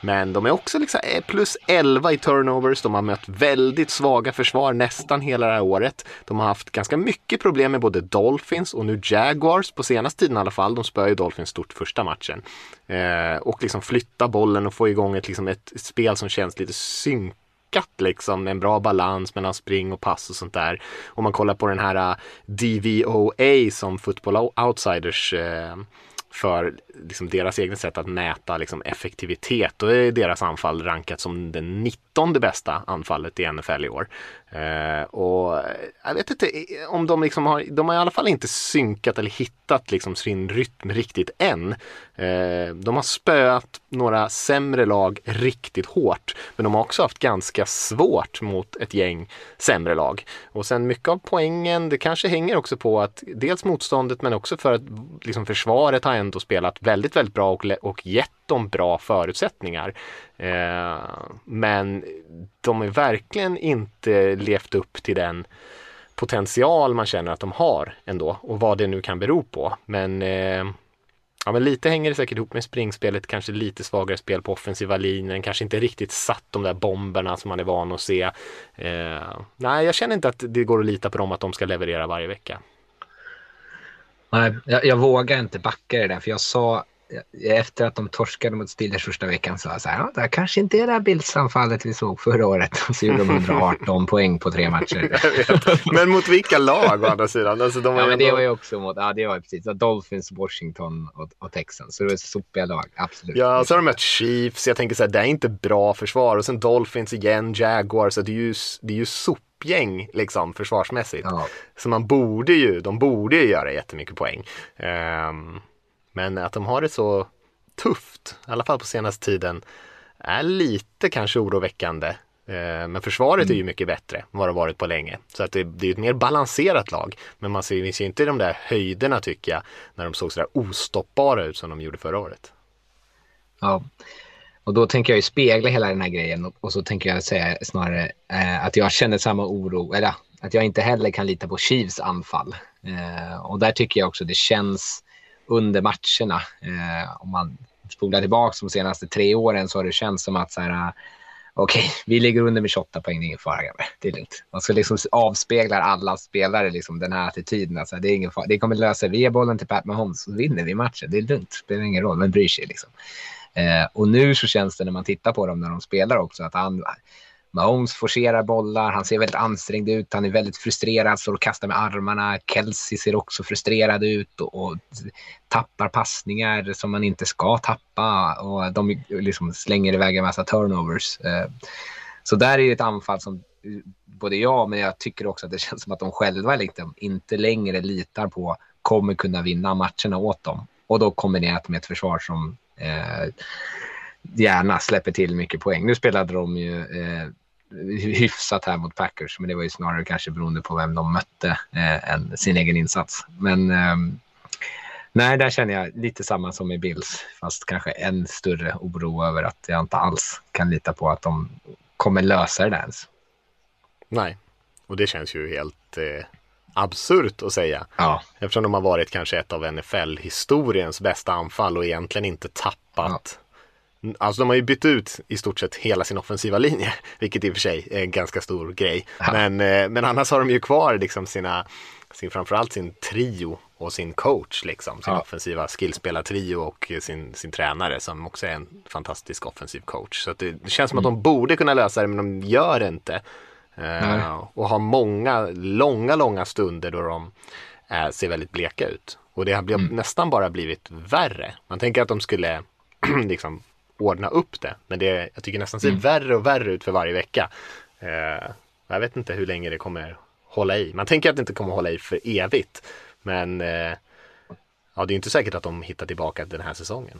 Speaker 2: Men de är också liksom eh, plus 11 i turnovers. De har mött väldigt svaga försvar nästan hela det här året. De har haft ganska mycket problem med både Dolphins och nu Jaguars på senaste tiden i alla fall. De spöar ju Dolphins stort första matchen. Eh, och liksom flytta bollen och få igång ett, liksom ett, ett spel som känns lite synkat liksom med en bra balans mellan spring och pass och sånt där. Om man kollar på den här eh, DVOA som Football Outsiders eh, för liksom deras egna sätt att mäta liksom effektivitet. Då är deras anfall rankat som det 19 bästa anfallet i NFL i år. Eh, och jag vet inte om de liksom har, de har i alla fall inte synkat eller hittat liksom sin rytm riktigt än. Eh, de har spöat några sämre lag riktigt hårt. Men de har också haft ganska svårt mot ett gäng sämre lag. Och sen mycket av poängen, det kanske hänger också på att dels motståndet men också för att liksom försvaret har ändå spelat väldigt, väldigt bra och, och gett dem bra förutsättningar. Eh, men de har verkligen inte levt upp till den potential man känner att de har ändå och vad det nu kan bero på. Men, eh, ja, men lite hänger det säkert ihop med springspelet, kanske lite svagare spel på offensiva linjen, kanske inte riktigt satt de där bomberna som man är van att se. Eh, nej, jag känner inte att det går att lita på dem att de ska leverera varje vecka.
Speaker 3: Nej, jag, jag vågar inte backa det där, för jag sa efter att de torskade mot Steelers första veckan sa jag så här, ja, det här kanske inte är det här Bills-anfallet vi såg förra året. Och så gjorde de 118 poäng på tre matcher.
Speaker 2: Men mot vilka lag å andra sidan? Alltså, de var
Speaker 3: Ja, men det var ju också mot, ja det var precis, Dolphins, Washington och, och Texans. Så det var sopiga lag, absolut.
Speaker 2: Ja, så har de mött Chiefs. Jag tänker så här, det är inte bra försvar. Och sen Dolphins igen, Jaguars. Så det är ju, det är ju sopgäng liksom försvarsmässigt.
Speaker 3: Ja.
Speaker 2: Så man borde ju, de borde ju göra jättemycket poäng. Ehm, men att de har det så tufft, i alla fall på senaste tiden, är lite kanske oroväckande. Ehm, men försvaret är ju mycket bättre än vad det varit på länge. Så att det, det är ett mer balanserat lag. Men man ser, ser inte de där höjderna tycker jag, när de såg sådär ostoppbara ut som de gjorde förra året.
Speaker 3: Ja. Och då tänker jag ju spegla hela den här grejen och, och så tänker jag säga snarare eh, att jag känner samma oro, eller att jag inte heller kan lita på Chiefs anfall. Eh, och där tycker jag också det känns under matcherna, eh, om man spolar tillbaka de senaste tre åren så har det känts som att så här, eh, okej, vi ligger under med 28 poäng, det är ingen fara grabbar, det är lugnt. Man ska liksom avspegla alla spelare liksom den här attityden, alltså, det är ingen fara, det kommer lösa, sig, vi ger bollen till Pat Mahomes så vinner vi matchen, det är lugnt, det spelar ingen roll, vem bryr sig liksom. Eh, och nu så känns det när man tittar på dem när de spelar också att han, Mahomes forcerar bollar, han ser väldigt ansträngd ut, han är väldigt frustrerad, står och kastar med armarna. Kelsey ser också frustrerad ut och, och tappar passningar som man inte ska tappa och de liksom slänger iväg en massa turnovers. Eh, så där är ett anfall som både jag men jag tycker också att det känns som att de själva liksom inte längre litar på kommer kunna vinna matcherna åt dem. Och då kombinerat med ett försvar som eh, gärna släpper till mycket poäng. Nu spelade de ju eh, hyfsat här mot Packers, men det var ju snarare kanske beroende på vem de mötte eh, än sin egen insats. Men eh, nej, där känner jag lite samma som i Bills, fast kanske en större oro över att jag inte alls kan lita på att de kommer lösa det där ens.
Speaker 2: Nej, och det känns ju helt eh, absurt att säga.
Speaker 3: Ja,
Speaker 2: Eftersom de har varit kanske ett av NFL-historiens bästa anfall och egentligen inte tappat. Alltså de har ju bytt ut i stort sett hela sin offensiva linje, vilket i och för sig är en ganska stor grej.
Speaker 3: Ja.
Speaker 2: Men, eh, men annars har de ju kvar liksom sina, sin, framförallt sin trio och sin coach, liksom, sin
Speaker 3: Ja.
Speaker 2: offensiva skillspelartrio och sin, sin tränare som också är en fantastisk offensiv coach. Så det, det känns som att de borde kunna lösa det, men de gör det inte. Eh, och har många, långa, långa stunder då de eh, ser väldigt bleka ut. Och det har blivit, nästan bara blivit värre. Man tänker att de skulle liksom ordna upp det. Men det, jag tycker nästan ser värre och värre ut för varje vecka. Eh, jag vet inte hur länge det kommer hålla i. Man tänker att det inte kommer hålla i för evigt. Men eh, ja, det är inte säkert att de hittar tillbaka den här säsongen.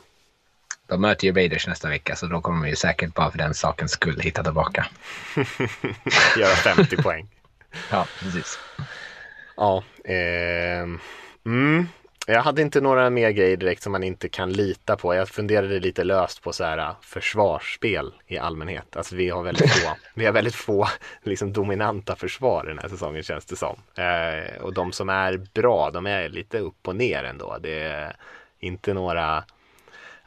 Speaker 3: De möter ju Raiders nästa vecka, så då kommer de ju säkert bara för den sakens skull hitta tillbaka.
Speaker 2: Göra 50 poäng.
Speaker 3: Ja, precis.
Speaker 2: Ja, ehm, mm. Jag hade inte några mer grejer direkt som man inte kan lita på. Jag funderade lite löst på så här äh, försvarsspel i allmänhet. Alltså vi har väldigt få, vi har väldigt få liksom, dominanta försvar den här säsongen känns det som. Eh, och de som är bra, de är lite upp och ner ändå. Det är inte några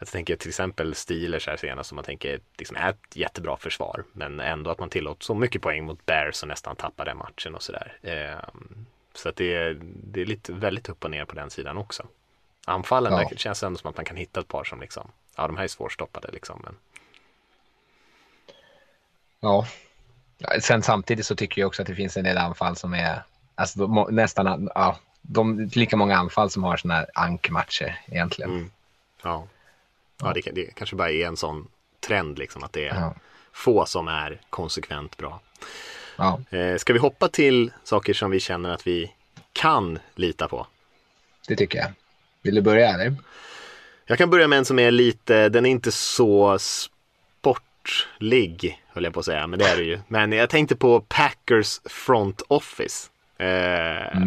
Speaker 2: jag tänker till exempel Steelers här senast som man tänker liksom är ett jättebra försvar. Men ändå att man tillåter så mycket poäng mot Bears och nästan tappar den matchen och sådär. Ehm, så att det är, det är lite väldigt upp och ner på den sidan också. Anfallen,
Speaker 3: Ja.
Speaker 2: där känns det ändå som att man kan hitta ett par som liksom, ja de här är svårstoppade liksom. Men,
Speaker 3: Ja. Sen samtidigt så tycker jag också att det finns en del anfall som är alltså, de, nästan ja, de, lika många anfall som har såna här ankmatcher egentligen.
Speaker 2: Mm. ja, ja det, det kanske bara är en sån trend liksom att det är
Speaker 3: Ja.
Speaker 2: få som är konsekvent bra.
Speaker 3: Ja,
Speaker 2: Eh, ska vi hoppa till saker som vi känner att vi kan lita på?
Speaker 3: det tycker jag. Vill du börja eller?
Speaker 2: Jag kan börja med en som är lite, den är inte så sportlig, höll jag på att säga, men det är det ju. Men jag tänkte på Packers front office. Eh,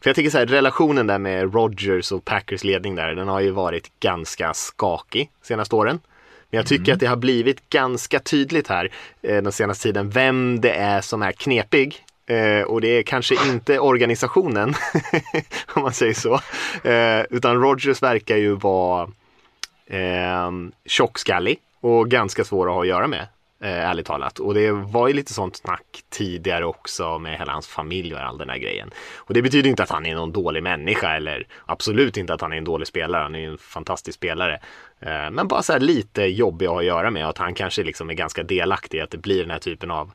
Speaker 2: För jag tycker så här, relationen där med Rodgers och Packers ledning där, den har ju varit ganska skakig senaste åren. Men jag tycker att det har blivit ganska tydligt här eh, den senaste tiden vem det är som är knepig. Eh, och det är kanske inte organisationen, om man säger så. Eh, utan Rodgers verkar ju vara eh, tjockskallig och ganska svår att ha att göra med eh, ärligt talat. Och det var ju lite sånt snack tidigare också med hela hans familj och all den här grejen. Och det betyder inte att han är någon dålig människa eller absolut inte att han är en dålig spelare. Han är ju en fantastisk spelare. Eh, men bara så här lite jobbig att ha att göra med och att han kanske liksom är ganska delaktig i att det blir den här typen av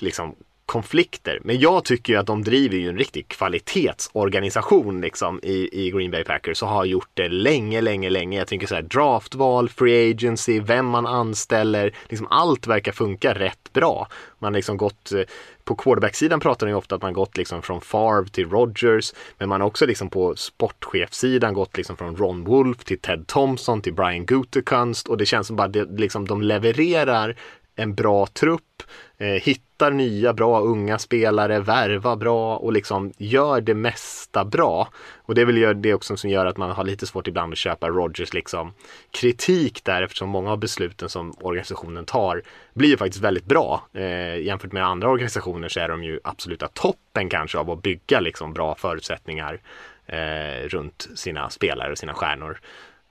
Speaker 2: liksom konflikter. Men jag tycker ju att de driver ju en riktig kvalitetsorganisation liksom i, i Green Bay Packers och har gjort det länge, länge, länge. Jag tänker så här draftval, free agency, vem man anställer, liksom allt verkar funka rätt bra. Man har liksom gått eh, på quarterback-sidan pratar man ju ofta att man gått liksom från Favre till Rogers. men man har också liksom på sportchefssidan gått liksom från Ron Wolf till Ted Thompson till Brian Gutekunst och det känns som bara det, liksom de levererar en bra trupp, Eh, hittar nya bra unga spelare, värvar bra och liksom gör det mesta bra. Och det är väl det också som gör att man har lite svårt ibland att köpa Rogers liksom kritik där eftersom många av besluten som organisationen tar blir ju faktiskt väldigt bra. Eh, jämfört med andra organisationer så är de ju absoluta toppen kanske av att bygga liksom bra förutsättningar eh, runt sina spelare och sina stjärnor.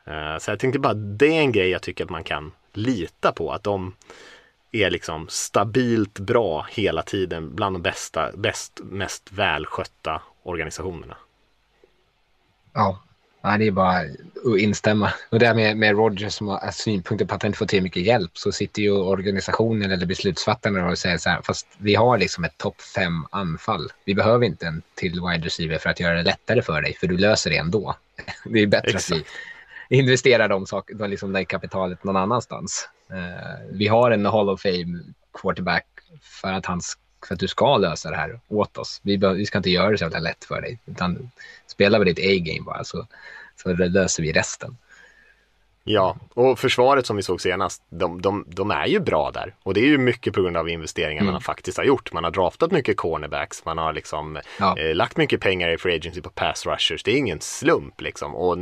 Speaker 2: Eh, så jag tänkte bara, det är en grej jag tycker att man kan lita på. Att de är liksom stabilt bra hela tiden bland de bästa, bäst, mest välskötta organisationerna.
Speaker 3: Ja, det är bara att instämma. Och det här med, med Rogers som har synpunkter på att han inte får till mycket hjälp så sitter ju organisationen eller beslutsfattarna och säger så här, fast vi har liksom ett topp fem anfall. Vi behöver inte en till wide receiver för att göra det lättare för dig, för du löser det ändå. Det är bättre Exakt. att vi investerar de saker, liksom det kapitalet någon annanstans. Eh, vi har en Hall of Fame quarterback för att, han, för att du ska lösa det här åt oss. Vi, vi ska inte göra det så jävla lätt för dig, utan spela med ditt A-game bara så, så löser vi resten.
Speaker 2: Ja, och försvaret som vi såg senast, de, de, de är ju bra där. Och det är ju mycket på grund av investeringar mm. man faktiskt har gjort. Man har draftat mycket cornerbacks, man har liksom ja. eh, lagt mycket pengar i free agency på pass rushers. Det är ingen slump liksom. Och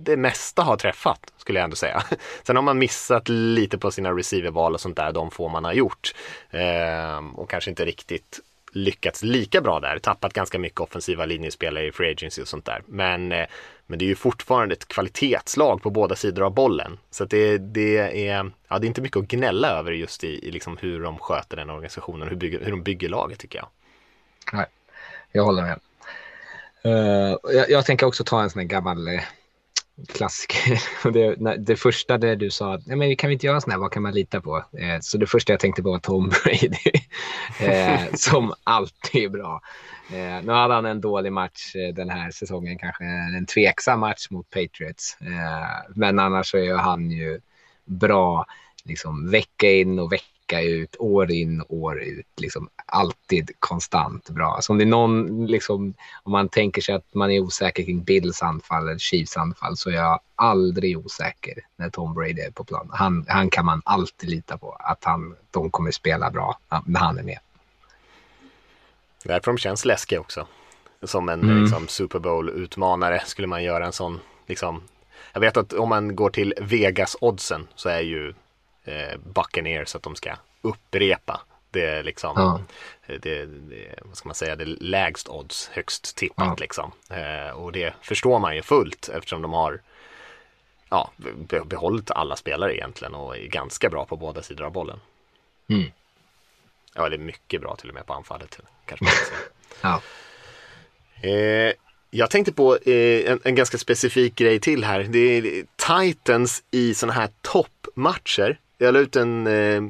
Speaker 2: det mesta har träffat, skulle jag ändå säga. Sen har man missat lite på sina receiverval och sånt där, de få man har gjort. Eh, och kanske inte riktigt lyckats lika bra där. Tappat ganska mycket offensiva linjespelare i free agency och sånt där. Men, eh, men det är ju fortfarande ett kvalitetslag på båda sidor av bollen. Så det, det, är, ja, det är inte mycket att gnälla över just i, i liksom hur de sköter den organisationen, hur, bygger, hur de bygger laget tycker jag.
Speaker 3: Nej, jag håller med. Uh, jag, jag, tänker också ta en sån här gammal eh, uh, klassiker. Det, det första där du sa, nej men kan vi inte göra sån här, vad kan man lita på? Eh, så det första jag tänkte på var Tom Brady, eh, som alltid är bra. Eh, nu hade han en dålig match eh, den här säsongen, kanske en tveksam match mot Patriots. Eh, men annars så är han ju bra liksom, vecka in och vecka vecka ut, år in, år ut. Liksom alltid konstant bra. Så om det är någon, liksom, om man tänker sig att man är osäker kring Bills anfall eller Chiefs anfall så är jag aldrig osäker när Tom Brady är på plan. Han, han kan man alltid lita på att han, de kommer spela bra när han är med.
Speaker 2: Därför de känns läskiga också. Som en mm. liksom, Super Bowl-utmanare skulle man göra en sån, liksom, jag vet att om man går till Vegas-oddsen så är ju eh, Buccaneers att de ska upprepa det är liksom ja. det, det, vad ska man säga, det lägst odds, högst tippat ja. liksom. Eh, och det förstår man ju fullt eftersom de har ja, behållit alla spelare egentligen och är ganska bra på båda sidor av bollen. Mm. Ja, det är mycket bra till och med på anfallet. Kanske ja. Eh, jag tänkte på eh, en, en, ganska specifik grej till här. Det är Titans i sådana här toppmatcher jag la ut en eh,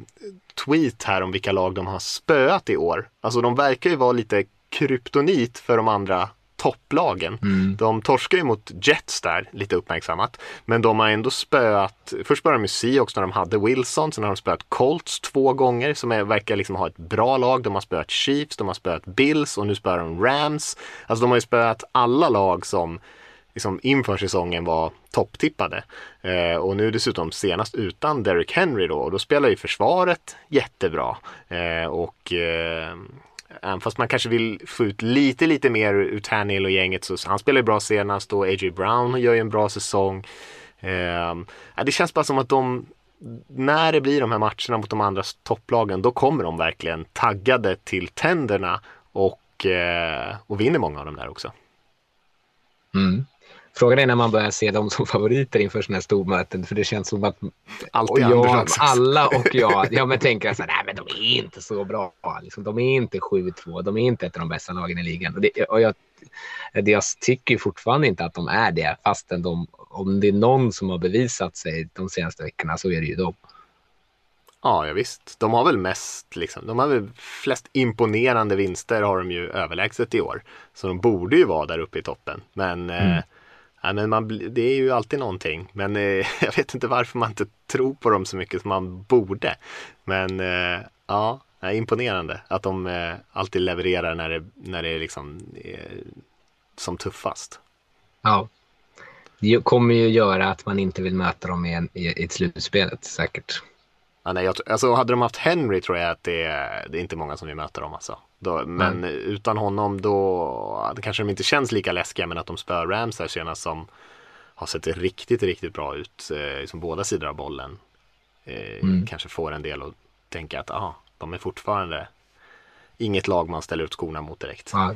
Speaker 2: tweet här om vilka lag de har spöat i år. Alltså de verkar ju vara lite kryptonit för de andra topplagen. Mm. De torskar ju mot Jets där, lite uppmärksammat. Men de har ändå spöat, först började de med Seahawks när de hade Wilson, sen har de spöat Colts två gånger som är, verkar liksom ha ett bra lag. De har spöat Chiefs, de har spöat Bills och nu spöar de Rams. Alltså de har ju spöat alla lag som liksom inför säsongen var topptippade. Eh, och nu dessutom senast utan Derrick Henry då, och då spelar ju försvaret jättebra. Eh, och eh, även fast man kanske vill få ut lite, lite mer ur Tannehill och gänget så han spelar ju bra senast och A.J. Brown gör ju en bra säsong. Eh, det känns bara som att de när det blir de här matcherna mot de andra topplagen då kommer de verkligen taggade till tänderna och, eh, och vinner många av dem där också.
Speaker 3: Mm. Frågan är när man börjar se dem som favoriter inför sådana här stormöten. För det känns som att
Speaker 2: Alltid
Speaker 3: jag, alla och jag, ja, men tänker så här, nej men de är inte så bra. Liksom, de är inte 7-2, de är inte ett av de bästa lagen i ligan. Och det, och jag, det jag tycker fortfarande inte att de är det, fastän de, om det är någon som har bevisat sig de senaste veckorna så är det ju de.
Speaker 2: Ja, ja visst. De har väl mest, liksom, de har väl flest imponerande vinster har de ju överlägset i år. Så de borde ju vara där uppe i toppen. Men, eh, ja, men man, det är ju alltid någonting. Men eh, jag vet inte varför man inte tror på dem så mycket som man borde. Men eh, ja, imponerande att de eh, alltid levererar när det, när det är liksom eh, som tuffast.
Speaker 3: Ja. Det kommer ju göra att man inte vill möta dem i, en, i, i slutspelet säkert.
Speaker 2: Ja, nej, jag, alltså, hade de haft Henry tror jag att det, det är inte många som vill möta dem. Alltså. Då, men utan honom då kanske de inte känns lika läskiga men att de spör Rams här senast som har sett riktigt, riktigt bra ut. Eh, liksom båda sidor av bollen. Eh, Kanske får en del att tänka att aha, de är fortfarande inget lag man ställer ut skorna mot direkt.
Speaker 3: Ja.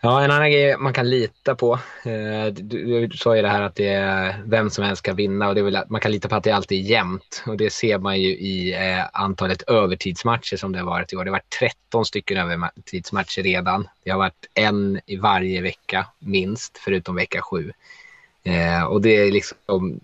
Speaker 3: Ja, en annan grej man kan lita på. Eh, du, du sa ju det här att det är vem som helst kan vinna och det är väl att man kan lita på att det alltid är jämnt. Och det ser man ju i eh, antalet övertidsmatcher som det har varit i år. Det har varit 13 stycken övertidsmatcher redan. Det har varit en i varje vecka minst, förutom vecka sju. Eh, och det är liksom...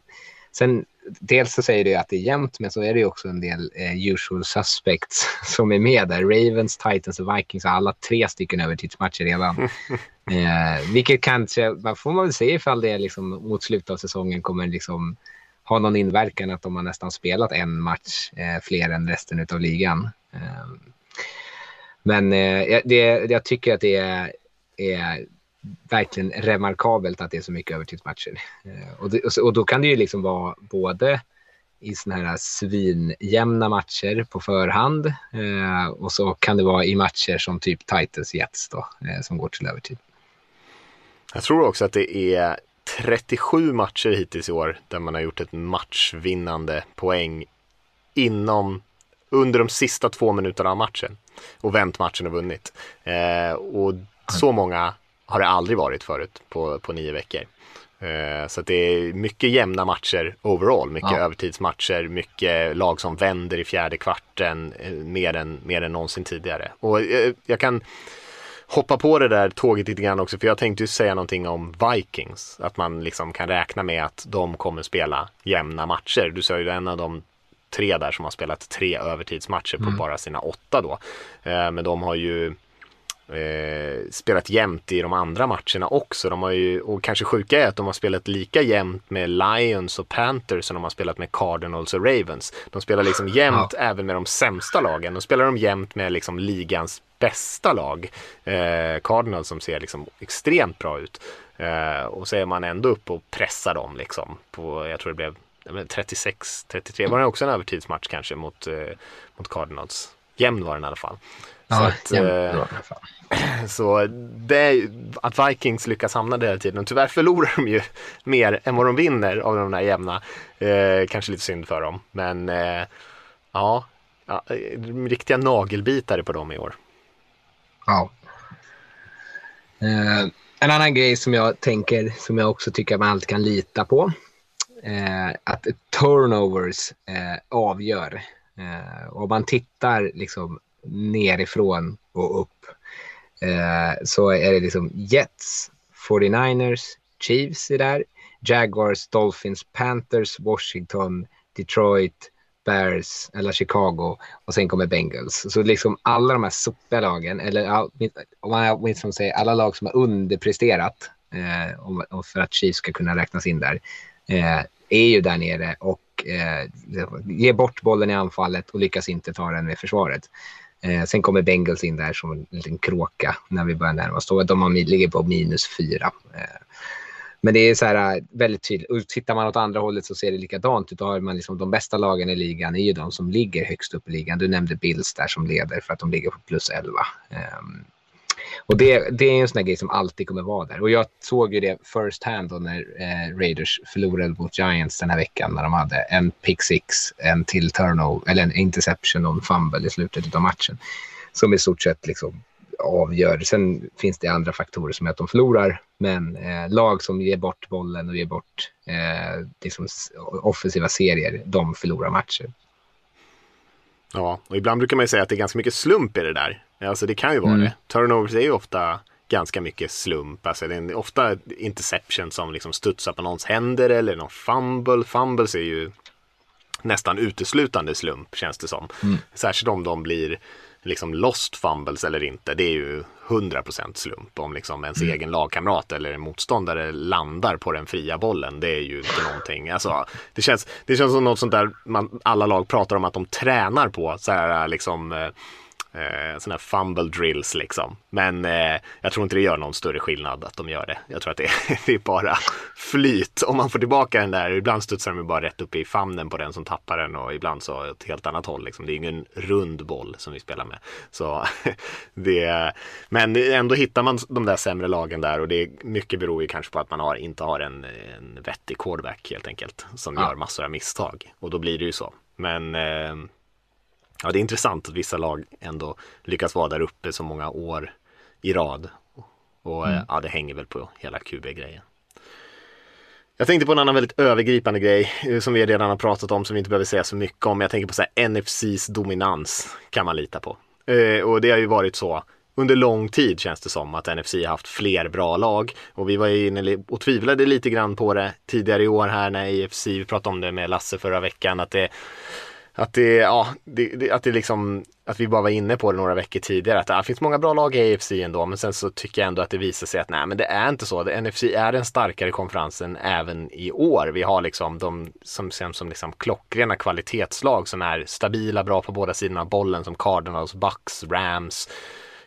Speaker 3: Sen, dels så säger det att det är jämnt, men så är det också en del eh, usual suspects som är med där. Ravens, Titans och Vikings har alla tre stycken övertidsmatcher redan. eh, vilket kanske, man får man väl se ifall det är liksom, mot slutet av säsongen kommer liksom ha någon inverkan att de har nästan spelat en match eh, fler än resten av ligan. Eh, men eh, det, jag tycker att det är, är verkligen remarkabelt att det är så mycket övertidsmatcher. Eh, och, det, och, så, och då kan det ju liksom vara både i såna här svinjämna matcher på förhand eh, och så kan det vara i matcher som typ Titans Jets då, eh, som går till övertid.
Speaker 2: Jag tror också att det är 37 matcher hittills i år där man har gjort ett matchvinnande poäng inom, under de sista två minuterna av matchen och vänt matchen och vunnit. Eh, och så många har det aldrig varit förut på, på nio veckor. Eh, så det är mycket jämna matcher overall, mycket
Speaker 3: Ja.
Speaker 2: övertidsmatcher, mycket lag som vänder i fjärde kvarten eh, mer, än, mer än någonsin tidigare. Och eh, jag kan hoppa på det där tåget lite grann också för jag tänkte ju säga någonting om Vikings. Att man liksom kan räkna med att de kommer spela jämna matcher. Du sa ju en av de tre där som har spelat tre övertidsmatcher på bara sina åtta då. Men de har ju eh, spelat jämnt i de andra matcherna också. De har ju, och kanske sjuka är att de har spelat lika jämnt med Lions och Panthers som de har spelat med Cardinals och Ravens. De spelar liksom jämnt även med de sämsta lagen. De spelar de jämnt med liksom ligans bästa lag. Eh, Cardinals som ser liksom extremt bra ut. Eh, och så är man ändå upp och pressar dem liksom. På, jag tror det blev 36-33. Var det också en övertidsmatch kanske mot, eh, mot Cardinals? Jämn var den i alla fall. Så att, eh, så det att Vikings lyckas hamna där hela tiden. Tyvärr förlorar de ju mer än vad de vinner av de där jämna. Eh, kanske lite synd för dem. Men eh, ja, ja, eh, riktiga nagelbitare på dem i år.
Speaker 3: Ja. Eh, en annan grej som jag tänker, som jag också tycker man alltid kan lita på, eh, att turnovers avgör. Om man tittar liksom nerifrån och upp eh, så är det liksom Jets, 49ers, Chiefs är där, Jaguars, Dolphins, Panthers, Washington, Detroit, Bears eller Chicago och sen kommer Bengals. Så liksom alla de här sopiga lagen, eller om man åtminstone säger alla lag som har underpresterat eh, om- och för att Chiefs ska kunna räknas in där, eh, är ju där nere och eh, ger bort bollen i anfallet och lyckas inte ta den med försvaret. Eh, sen kommer Bengals in där som en liten kråka när vi börjar närma oss. De har, ligger på minus fyra. Eh, men det är så här, eh, väldigt tydligt. Och tittar man åt andra hållet så ser det likadant ut. Då har man liksom, de bästa lagen i ligan är ju de som ligger högst upp i ligan. Du nämnde Bills där som leder för att de ligger på plus 11. Eh, och det, det är en sån grej som alltid kommer vara där. Och jag såg ju det first hand då när eh, Raiders förlorade mot Giants den här veckan när de hade en pick six, en till turnover, eller en interception och en fumble i slutet av matchen. Som i stort sett liksom avgör. Sen finns det andra faktorer som är att de förlorar. Men eh, lag som ger bort bollen och ger bort eh, liksom offensiva serier, de förlorar matcher.
Speaker 2: Ja, och ibland brukar man ju säga att det är ganska mycket slump i det där. Alltså det kan ju vara
Speaker 3: Mm.
Speaker 2: det. Turnovers är ju ofta ganska mycket slump. Alltså det är ofta interception som liksom studsar på någons händer eller någon fumble. Fumbles är ju nästan uteslutande slump känns det som. Särskilt om de blir liksom lost fumbles eller inte. Det är ju 100% slump om liksom ens egen lagkamrat eller motståndare landar på den fria bollen. Det är ju inte någonting. Alltså, det, känns, det känns som något sånt där man, alla lag pratar om att de tränar på. Så här, liksom, eh, sådana här fumble drills liksom. Men eh, jag tror inte det gör någon större skillnad att de gör det. Jag tror att det, det är bara flyt. Om man får tillbaka den där, ibland studsar de bara rätt upp i famnen på den som tappar den och ibland så åt helt annat håll. Liksom. Det är ingen rund boll som vi spelar med. Så det, men ändå hittar man de där sämre lagen där och det är mycket beror ju kanske på att man har, inte har en, en vettig quarterback helt enkelt. Som
Speaker 3: Ja.
Speaker 2: gör massor av misstag och då blir det ju så. Men eh, Ja, det är intressant att vissa lag ändå lyckas vara där uppe så många år i rad. Och eh, ja, det hänger väl på hela QB-grejen. Jag tänkte på en annan väldigt övergripande grej eh, som vi redan har pratat om som vi inte behöver säga så mycket om. Jag tänker på så här, NFCs dominans kan man lita på. Eh, och det har ju varit så under lång tid känns det som att NFC har haft fler bra lag. Och vi var inne och tvivlade lite grann på det tidigare i år här när AFC, vi pratade om det med Lasse förra veckan, att det att det, ja, det, det, att det liksom, att vi bara var inne på det några veckor tidigare, att det finns många bra lag i AFC ändå, men sen så tycker jag ändå att det visar sig att nej, men det är inte så. NFC är den starkare konferensen även i år. Vi har liksom de som känns som liksom klockrena kvalitetslag som är stabila, bra på båda sidorna av bollen, som Cardinals, Bucks, Rams,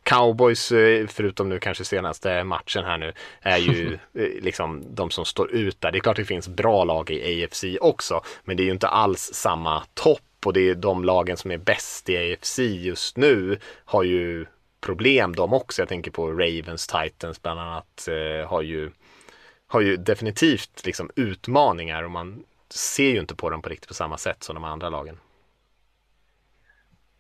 Speaker 2: Cowboys, eh, förutom nu kanske senaste matchen här nu, är ju eh, liksom de som står ut där. Det är klart det finns bra lag i AFC också, men det är ju inte alls samma topp och det är de lagen som är bäst i AFC just nu har ju problem de också. Jag tänker på Ravens, Titans bland annat eh, har ju har ju definitivt liksom utmaningar och man ser ju inte på dem på riktigt på samma sätt som de andra lagen.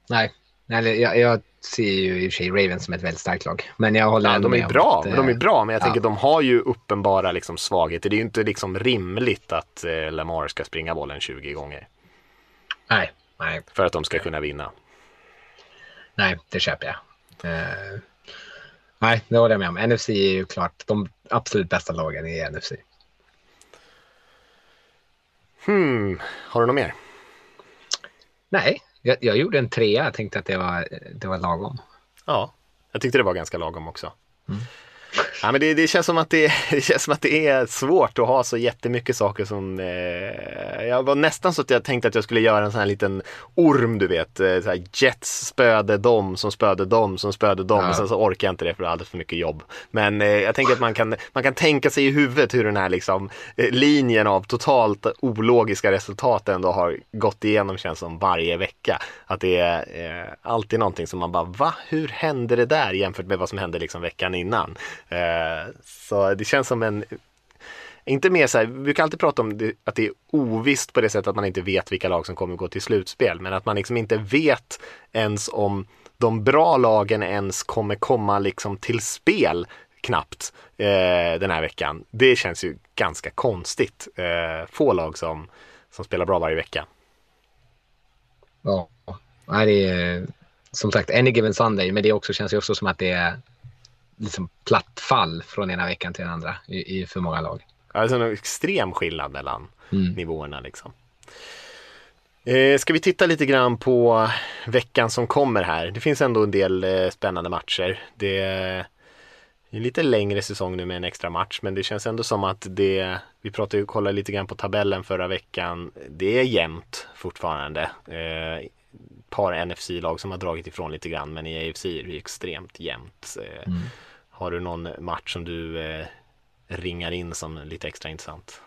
Speaker 3: Nej, jag, jag ser ju i och för sig Ravens som ett väldigt starkt lag. Men jag håller
Speaker 2: Ja, de är
Speaker 3: med
Speaker 2: bra,
Speaker 3: att,
Speaker 2: men de är
Speaker 3: eh,
Speaker 2: bra, men jag
Speaker 3: ja.
Speaker 2: tänker de har ju uppenbara liksom svagheter. Det är ju inte liksom rimligt att eh, Lamar ska springa bollen 20 gånger
Speaker 3: Nej, nej,
Speaker 2: för att de ska kunna vinna.
Speaker 3: nej, det köper jag. Eh, nej, det håller jag med om. NFC är ju klart de absolut bästa lagen i NFC.
Speaker 2: Hmm, har du något mer?
Speaker 3: Nej, jag, jag gjorde en trea. Jag tänkte att det var, det var lagom.
Speaker 2: Ja, jag tyckte det var ganska lagom också. Ja, men det, det, känns som att det, det känns som att det är svårt att ha så jättemycket saker som... Eh, jag var nästan så att jag tänkte att jag skulle göra en sån här liten orm, du vet. Eh, så här, Jets spöde dem som spöde dem som spöde dem.
Speaker 3: Ja.
Speaker 2: Och sen så orkar jag inte det för det är alldeles för mycket jobb. Men eh, jag tänker att man kan, man kan tänka sig i huvudet hur den här liksom, eh, linjen av totalt ologiska resultat ändå har gått igenom känns som varje vecka. Att det är eh, alltid någonting som man bara, va? Hur hände det där jämfört med vad som hände liksom veckan innan? Eh, så det känns som en inte mer så här, vi kan alltid prata om det, att det är ovisst på det sättet att man inte vet vilka lag som kommer gå till slutspel. Men att man liksom inte vet ens om de bra lagen ens kommer komma liksom till spel knappt eh, den här veckan. Det känns ju ganska konstigt. Eh, få lag som, som spelar bra varje vecka.
Speaker 3: Ja, det är som sagt any given Sunday, men det också känns ju också som att det är liksom platt fall från ena veckan till den andra i, i för många lag.
Speaker 2: Alltså en extrem skillnad mellan
Speaker 3: Mm.
Speaker 2: nivåerna liksom. Eh, ska vi titta lite grann på veckan som kommer här? Det finns ändå en del eh, spännande matcher. Det är lite längre säsong nu med en extra match, men det känns ändå som att det, vi pratade ju, kollade lite grann på tabellen förra veckan. Det är jämnt fortfarande. Eh, par NFC-lag som har dragit ifrån lite grann, men i AFC är det extremt jämnt. Eh, har du någon match som du eh, ringar in som lite extra intressant?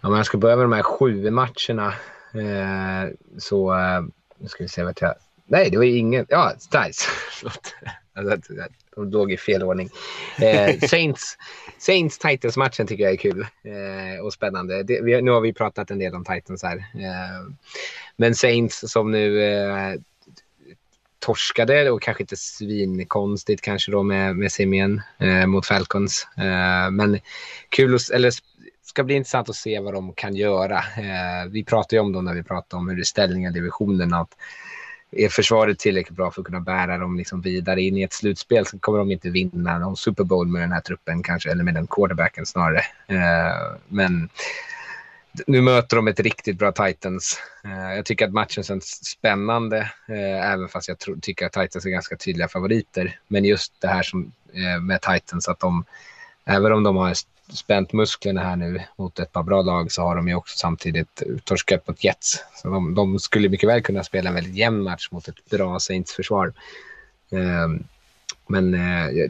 Speaker 3: Om jag ska börja med de här sju matcherna eh, så eh, nu ska vi se vad jag... Nej, det var ingen... Ja, Stiles. Förlåt. Alltså, de låg i fel ordning. Eh, Saints, Saints Titans-matchen tycker jag är kul eh, och spännande. Det, vi, nu har vi pratat en del om Titans här. Eh, men Saints som nu eh, torskade och kanske inte svinkonstigt kanske då med, med Simien eh, mot Falcons. Eh, men kul, att, eller ska bli intressant att se vad de kan göra. Eh, vi pratade ju om dem när vi pratade om hur det är ställningen i divisionen. Att är försvaret tillräckligt bra för att kunna bära dem liksom vidare in i ett slutspel så kommer de inte vinna någon Super Bowl med den här truppen kanske, eller med den quarterbacken snarare. Eh, men nu möter de ett riktigt bra Titans. Eh, jag tycker att matchen känns spännande, eh, även fast jag tror, tycker att Titans är ganska tydliga favoriter. Men just det här som, eh, med Titans, att de, även om de har spänt musklerna här nu mot ett par bra lag så har de ju också samtidigt torskat mot Jets. Så de, de skulle mycket väl kunna spela en väldigt jämn match mot ett bra Saints-försvar. Ehm, men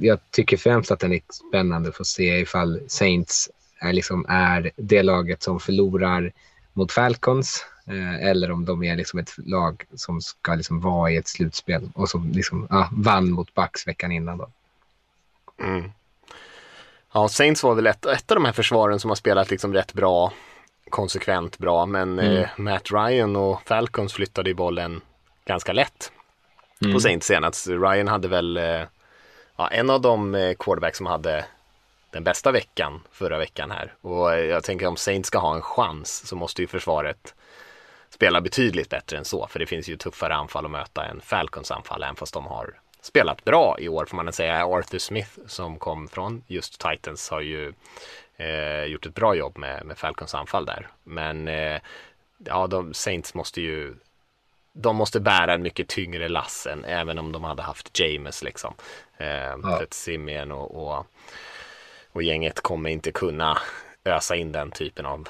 Speaker 3: jag tycker främst att den är spännande för att se ifall Saints är, liksom, är det laget som förlorar mot Falcons eh, eller om de är liksom ett lag som ska liksom vara i ett slutspel och som liksom, ja, vann mot Bucks veckan innan. Då.
Speaker 2: Mm. Ja, Saints var väl ett, ett av de här försvaren som har spelat liksom rätt bra, konsekvent bra, men mm. eh, Matt Ryan och Falcons flyttade i bollen ganska lätt mm. på Saints senast. Ryan hade väl eh, ja, en av de eh, quarterbacks som hade den bästa veckan förra veckan här. Och jag tänker om Saints ska ha en chans så måste ju försvaret spela betydligt bättre än så. För det finns ju tuffare anfall att möta än Falcons anfall, även fast de har spelat bra i år får man säga. Arthur Smith som kom från just Titans har ju eh, gjort ett bra jobb med, med Falcons anfall där. Men eh, ja, de Saints måste ju de måste bära en mycket tyngre lass än även om de hade haft James liksom. Eh, ja. Simeon och, och, och gänget kommer inte kunna ösa in den typen av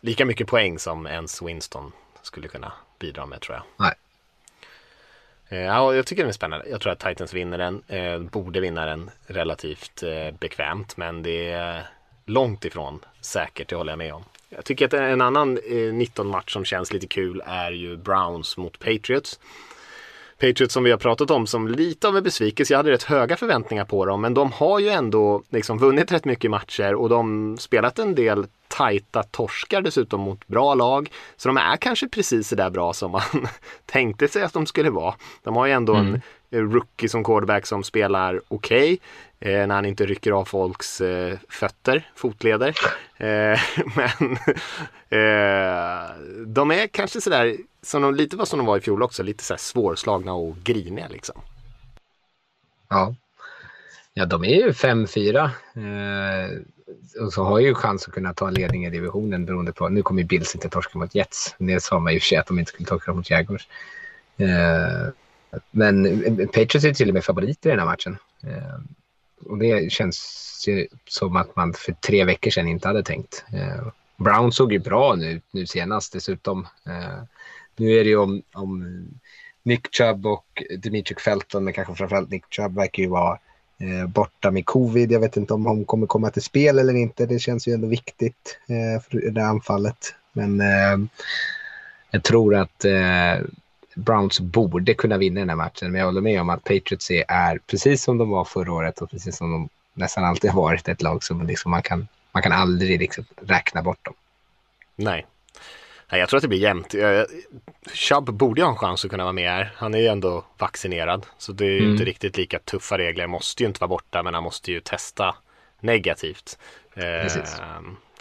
Speaker 2: lika mycket poäng som ens Winston skulle kunna bidra med tror jag.
Speaker 3: Nej.
Speaker 2: Eh, ja, jag tycker den är spännande. Jag tror att Titans vinner den. Eh, borde vinna den relativt eh, bekvämt, men det är långt ifrån säkert, det håller jag med om. Jag tycker att en annan 19-match som känns lite kul är ju Browns mot Patriots. Patriots som vi har pratat om som lite av en besvikelse. Jag hade rätt höga förväntningar på dem, men de har ju ändå liksom vunnit rätt mycket matcher och de spelat en del tajta torskar dessutom mot bra lag. Så de är kanske precis så där bra som man tänkte sig att de skulle vara. De har ju ändå mm. en rookie som quarterback som spelar okej. Eh, när han inte rycker av folks eh, fötter, fotleder. Eh, men de är kanske sådär, som de, lite vad som de var i fjol också, lite sådär svårslagna och griniga liksom.
Speaker 3: Ja. Ja, de är ju 5-4. Eh, och så har ju chans att kunna ta ledning i divisionen beroende på, nu kommer ju Bills inte torska mot Jets. Det sa man ju för sig att de inte skulle torska mot Jaguars. Men Patriots är till och med favoriter i den här matchen. Och det känns ju som att man för tre veckor sedan inte hade tänkt. Eh, Brown såg ju bra nu, nu senast dessutom. Eh, nu är det ju om, om Nick Chubb och Dimitri Felton, men kanske framförallt Nick Chubb verkar ju vara eh, borta med covid. Jag vet inte om hon kommer komma till spel eller inte. Det känns ju ändå viktigt eh, för det anfallet. Men eh, jag tror att eh, Browns borde kunna vinna den här matchen. Men jag håller med om att Patriots är, precis som de var förra året och precis som de nästan alltid har varit, ett lag som liksom man, kan, man kan aldrig liksom räkna bort dem.
Speaker 2: Nej, Nej, jag tror att det blir jämnt. Chubb borde ju ha en chans att kunna vara med här. Han är ju ändå vaccinerad. Så det är mm. inte riktigt lika tuffa regler. Måste ju inte vara borta men han måste ju testa negativt. Eh,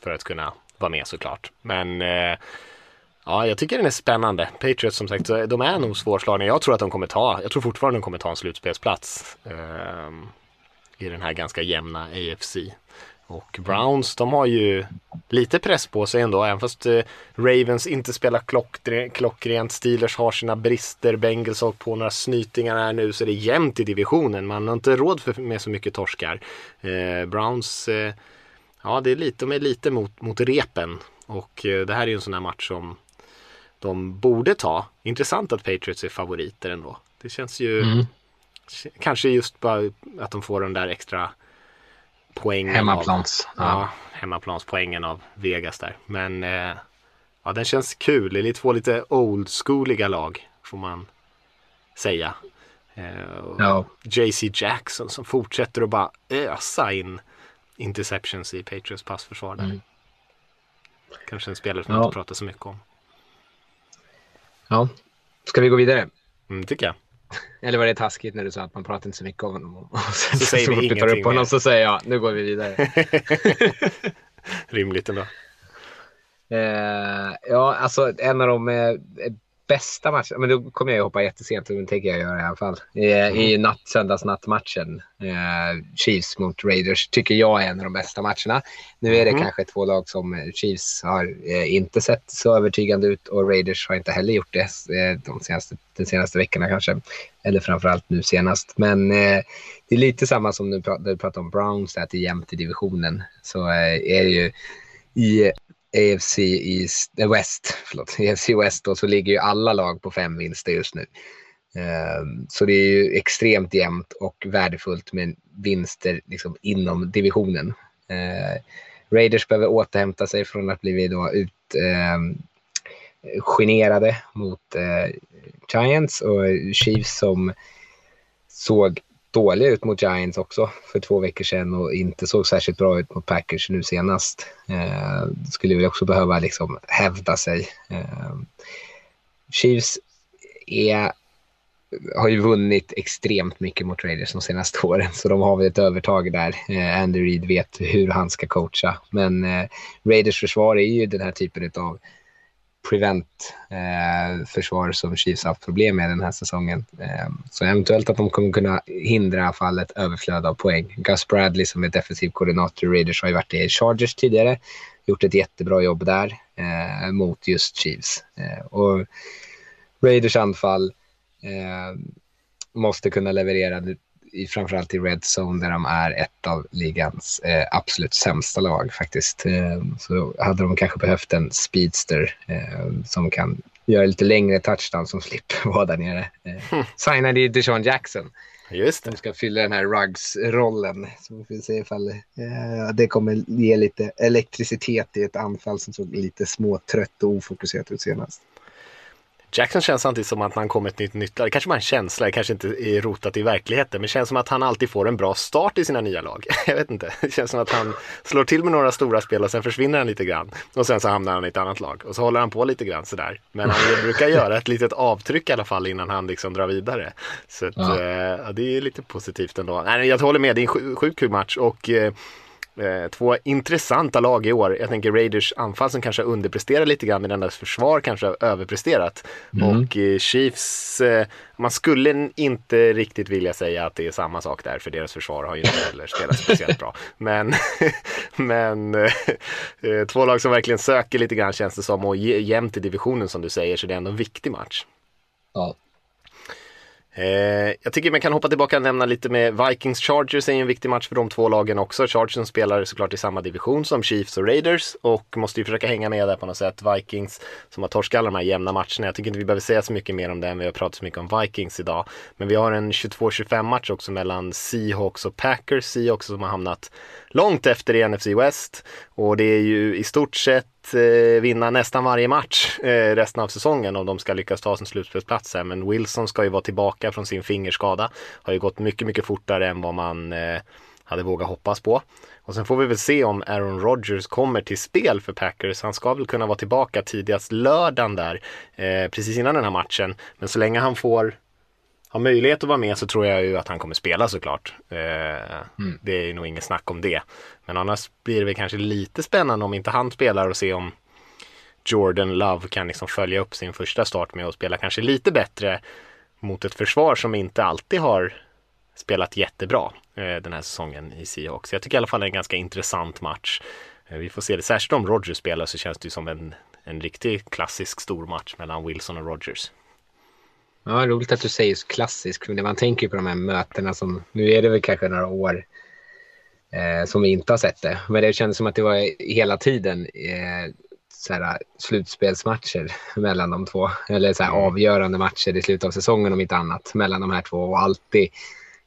Speaker 2: för att kunna vara med såklart. Men eh, ja, jag tycker den är spännande. Patriots som sagt, de är nog svårslagna. Jag tror att de kommer ta, jag tror fortfarande de kommer ta en slutspelsplats. Eh, I den här ganska jämna AFC. Och Browns, de har ju lite press på sig ändå, även fast eh, Ravens inte spelar klockrent. Steelers har sina brister, Bengals har på några snytingar här nu, så det är jämnt i divisionen. Man har inte råd för, med så mycket torskar. Eh, Browns, eh, ja det är lite, de är lite mot, mot repen. Och eh, det här är ju en sån här match som de borde ta. Intressant att Patriots är favoriter ändå. Det känns ju mm. kanske just bara att de får den där extra poängen
Speaker 3: Hemmaplans.
Speaker 2: Av, ja. ja, hemmaplanspoängen av Vegas där. Men eh, ja, den känns kul. Det är två lite old schooliga lag får man säga. Eh, ja. JC Jackson som fortsätter att bara ösa in interceptions i Patriots passförsvar där. Mm. Kanske en spelare som ja. inte pratar så mycket om.
Speaker 3: Ja, ska vi gå vidare?
Speaker 2: Mm, tycker jag.
Speaker 3: Eller var det taskigt när du sa att man pratar inte så mycket om honom? Och sen,
Speaker 2: Så säger vi
Speaker 3: du tar
Speaker 2: ingenting
Speaker 3: upp honom
Speaker 2: mer.
Speaker 3: så säger jag, nu går vi vidare.
Speaker 2: Rimligt ändå.
Speaker 3: Eh, ja, alltså en av de eh, bästa matcherna, men då kommer jag ju hoppa jättesent, men det tänker jag göra i alla fall. Eh, I natt, söndagsnattmatchen, eh, Chiefs mot Raiders, tycker jag är en av de bästa matcherna. Nu är det kanske två lag som eh, Chiefs har eh, inte sett så övertygande ut och Raiders har inte heller gjort det eh, de senaste, de senaste veckorna kanske. Eller framförallt nu senast. Men eh, det är lite samma som du pratade, du pratade om Browns, att det är jämnt i divisionen. Så eh, är det ju i AFC East, eh, West, förlåt, AFC West då, så ligger ju alla lag på fem vinster just nu. Ehm, så det är ju extremt jämnt och värdefullt med vinster liksom inom divisionen. Ehm, Raiders behöver återhämta sig från att bli då ut, ehm, generade mot eh, Giants och Chiefs som såg dåliga ut mot Giants också för två veckor sedan och inte såg särskilt bra ut mot Packers nu senast. Eh, skulle väl också behöva liksom hävda sig. Eh, Chiefs är, har ju vunnit extremt mycket mot Raiders de senaste åren så de har väl ett övertag där. Eh, Andy Reid vet hur han ska coacha men eh, Raiders försvar är ju den här typen av prevent eh, försvar som Chiefs haft problem med den här säsongen. Eh, så eventuellt att de kommer kunna hindra i överflöd av poäng. Gus Bradley som är defensiv koordinator i Raiders har ju varit i Chargers tidigare. Gjort ett jättebra jobb där eh, mot just Chiefs. Eh, och Raiders anfall eh, måste kunna leverera framförallt i Red Zone där de är ett av ligans eh, absolut sämsta lag faktiskt. Eh, så hade de kanske behövt en speedster eh, som kan göra lite längre touchdown som slipper vara där nere. Eh, signade ju Deshaun Jackson
Speaker 2: Just det.
Speaker 3: som ska fylla den här Ruggs-rollen. Så vi får se ifall eh, det kommer ge lite elektricitet i ett anfall som såg lite småtrött och ofokuserat ut senast.
Speaker 2: Jackson känns samtidigt som att han kommer ett nytt nytt lag. Kanske bara en känsla, kanske inte är rotat i verkligheten. Men det känns som att han alltid får en bra start i sina nya lag. Jag vet inte. Det känns som att han slår till med några stora spel och sen försvinner han lite grann. Och sen så hamnar han i ett annat lag. Och så håller han på lite grann sådär. Men han brukar göra ett litet avtryck i alla fall innan han liksom drar vidare. Så att,
Speaker 3: Ja.
Speaker 2: eh, det är lite positivt ändå. Nej, jag håller med, det är en sju- sjukt kul match. Och eh, Eh, två intressanta lag i år. Jag tänker Raiders anfall som kanske underpresterar lite grann medan deras försvar kanske har överpresterat. Och eh, Chiefs, eh, man skulle inte riktigt vilja säga att det är samma sak där för deras försvar har ju inte heller spelat speciellt bra. Men, men två lag som verkligen söker lite grann känns det som och jämnt i divisionen som du säger så det är ändå en viktig match.
Speaker 3: Ja.
Speaker 2: Eh, jag tycker man kan hoppa tillbaka och nämna lite med Vikings Chargers är ju en viktig match för de två lagen också. Chargers som spelar såklart i samma division som Chiefs och Raiders och måste ju försöka hänga med där på något sätt. Vikings som har torskat alla de här jämna matcherna. Jag tycker inte vi behöver säga så mycket mer om det än vi har pratat så mycket om Vikings idag. Men vi har en 22-25 match också mellan Seahawks och Packers. Seahawks som har hamnat långt efter i NFC West och det är ju i stort sett eh, vinna nästan varje match eh, resten av säsongen om de ska lyckas ta sin slutspelsplats här. Men Wilson ska ju vara tillbaka från sin fingerskada. Har ju gått mycket, mycket fortare än vad man eh, hade vågat hoppas på. Och sen får vi väl se om Aaron Rodgers kommer till spel för Packers. Han ska väl kunna vara tillbaka tidigast lördagen där, eh, precis innan den här matchen. Men så länge han får har möjlighet att vara med så tror jag ju att han kommer spela såklart. Eh, Det är nog inget snack om det. Men annars blir det väl kanske lite spännande om inte han spelar och se om Jordan Love kan liksom följa upp sin första start med att spela kanske lite bättre mot ett försvar som inte alltid har spelat jättebra eh, den här säsongen i Seahawks. Jag tycker i alla fall det är en ganska intressant match. Eh, vi får se det. Särskilt om Rodgers spelar så känns det ju som en, en riktig klassisk stor match mellan Wilson och Rodgers.
Speaker 3: Ja, roligt att du säger just klassisk. För när man tänker på de här mötena som, nu är det väl kanske några år eh, som vi inte har sett det. Men det kändes som att det var hela tiden eh, så här, slutspelsmatcher mellan de två. Eller så här, avgörande matcher i slutet av säsongen om inte annat mellan de här två. Och alltid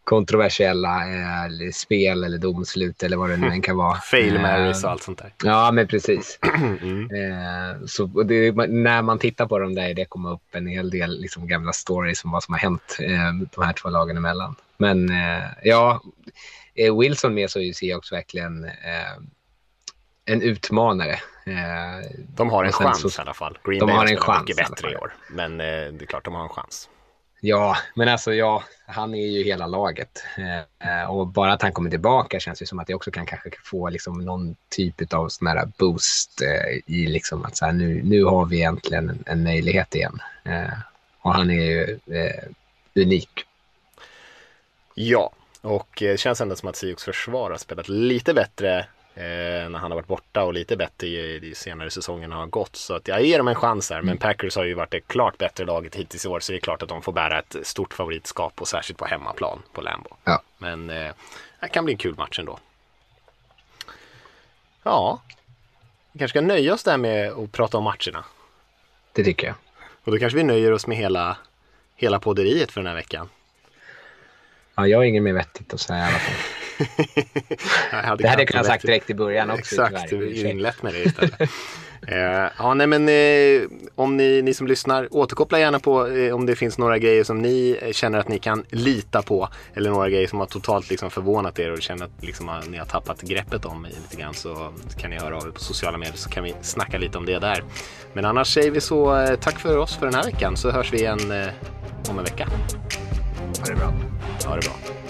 Speaker 3: kontroversiella eh, spel eller domslut eller vad det nu än kan vara.
Speaker 2: Fail
Speaker 3: Eh,
Speaker 2: Marys och allt sånt där.
Speaker 3: Ja, men precis.
Speaker 2: Mm.
Speaker 3: Eh, så det, när man tittar på dem där det kommer upp en hel del liksom, gamla stories om vad som har hänt eh, de här två lagen emellan. Men eh, ja, är Wilson med så ser jag också verkligen eh, en utmanare. Eh,
Speaker 2: De har en chans
Speaker 3: så-
Speaker 2: i alla fall. Green
Speaker 3: De
Speaker 2: Bay
Speaker 3: har en chans
Speaker 2: mycket bättre i år. Men eh, det är klart de har en chans.
Speaker 3: Ja, men alltså ja, han är ju hela laget. Eh, eh, och bara att han kommer tillbaka känns ju som att det också kan kanske få liksom någon typ av sån här boost eh, i liksom att så här, nu, nu har vi egentligen en, en möjlighet igen. Eh, och han är ju eh, unik.
Speaker 2: Ja, och det känns ändå som att Sioux försvar har spelat lite bättre när han har varit borta och lite bättre i, i senare säsongen har gått. Så att jag ger dem en chans här. Men mm. Packers har ju varit det klart bättre laget hittills i år så det är klart att de får bära ett stort favoritskap och särskilt på hemmaplan på Lambo.
Speaker 3: Ja.
Speaker 2: Men eh, det kan bli en kul match ändå. Ja, vi kanske ska nöja oss där med att prata om matcherna.
Speaker 3: Det tycker jag.
Speaker 2: Och då kanske vi nöjer oss med hela, hela podderiet för den här veckan.
Speaker 3: Ja, jag har inget mer vettigt att säga i alla fall. hade det hade jag kunnat sagt direkt i början också.
Speaker 2: Exakt, du inlett med det istället. uh, ja, nej men uh, om ni, ni som lyssnar, återkoppla gärna på uh, om det finns några grejer som ni känner att ni kan lita på. Eller några grejer som har totalt liksom, förvånat er och känner att liksom, ni har tappat greppet om lite grann. Så kan ni höra av er på sociala medier så kan vi snacka lite om det där. Men annars säger vi så tack för oss för den här veckan så hörs vi igen om en vecka.
Speaker 3: Ha det bra.
Speaker 2: Ha det bra.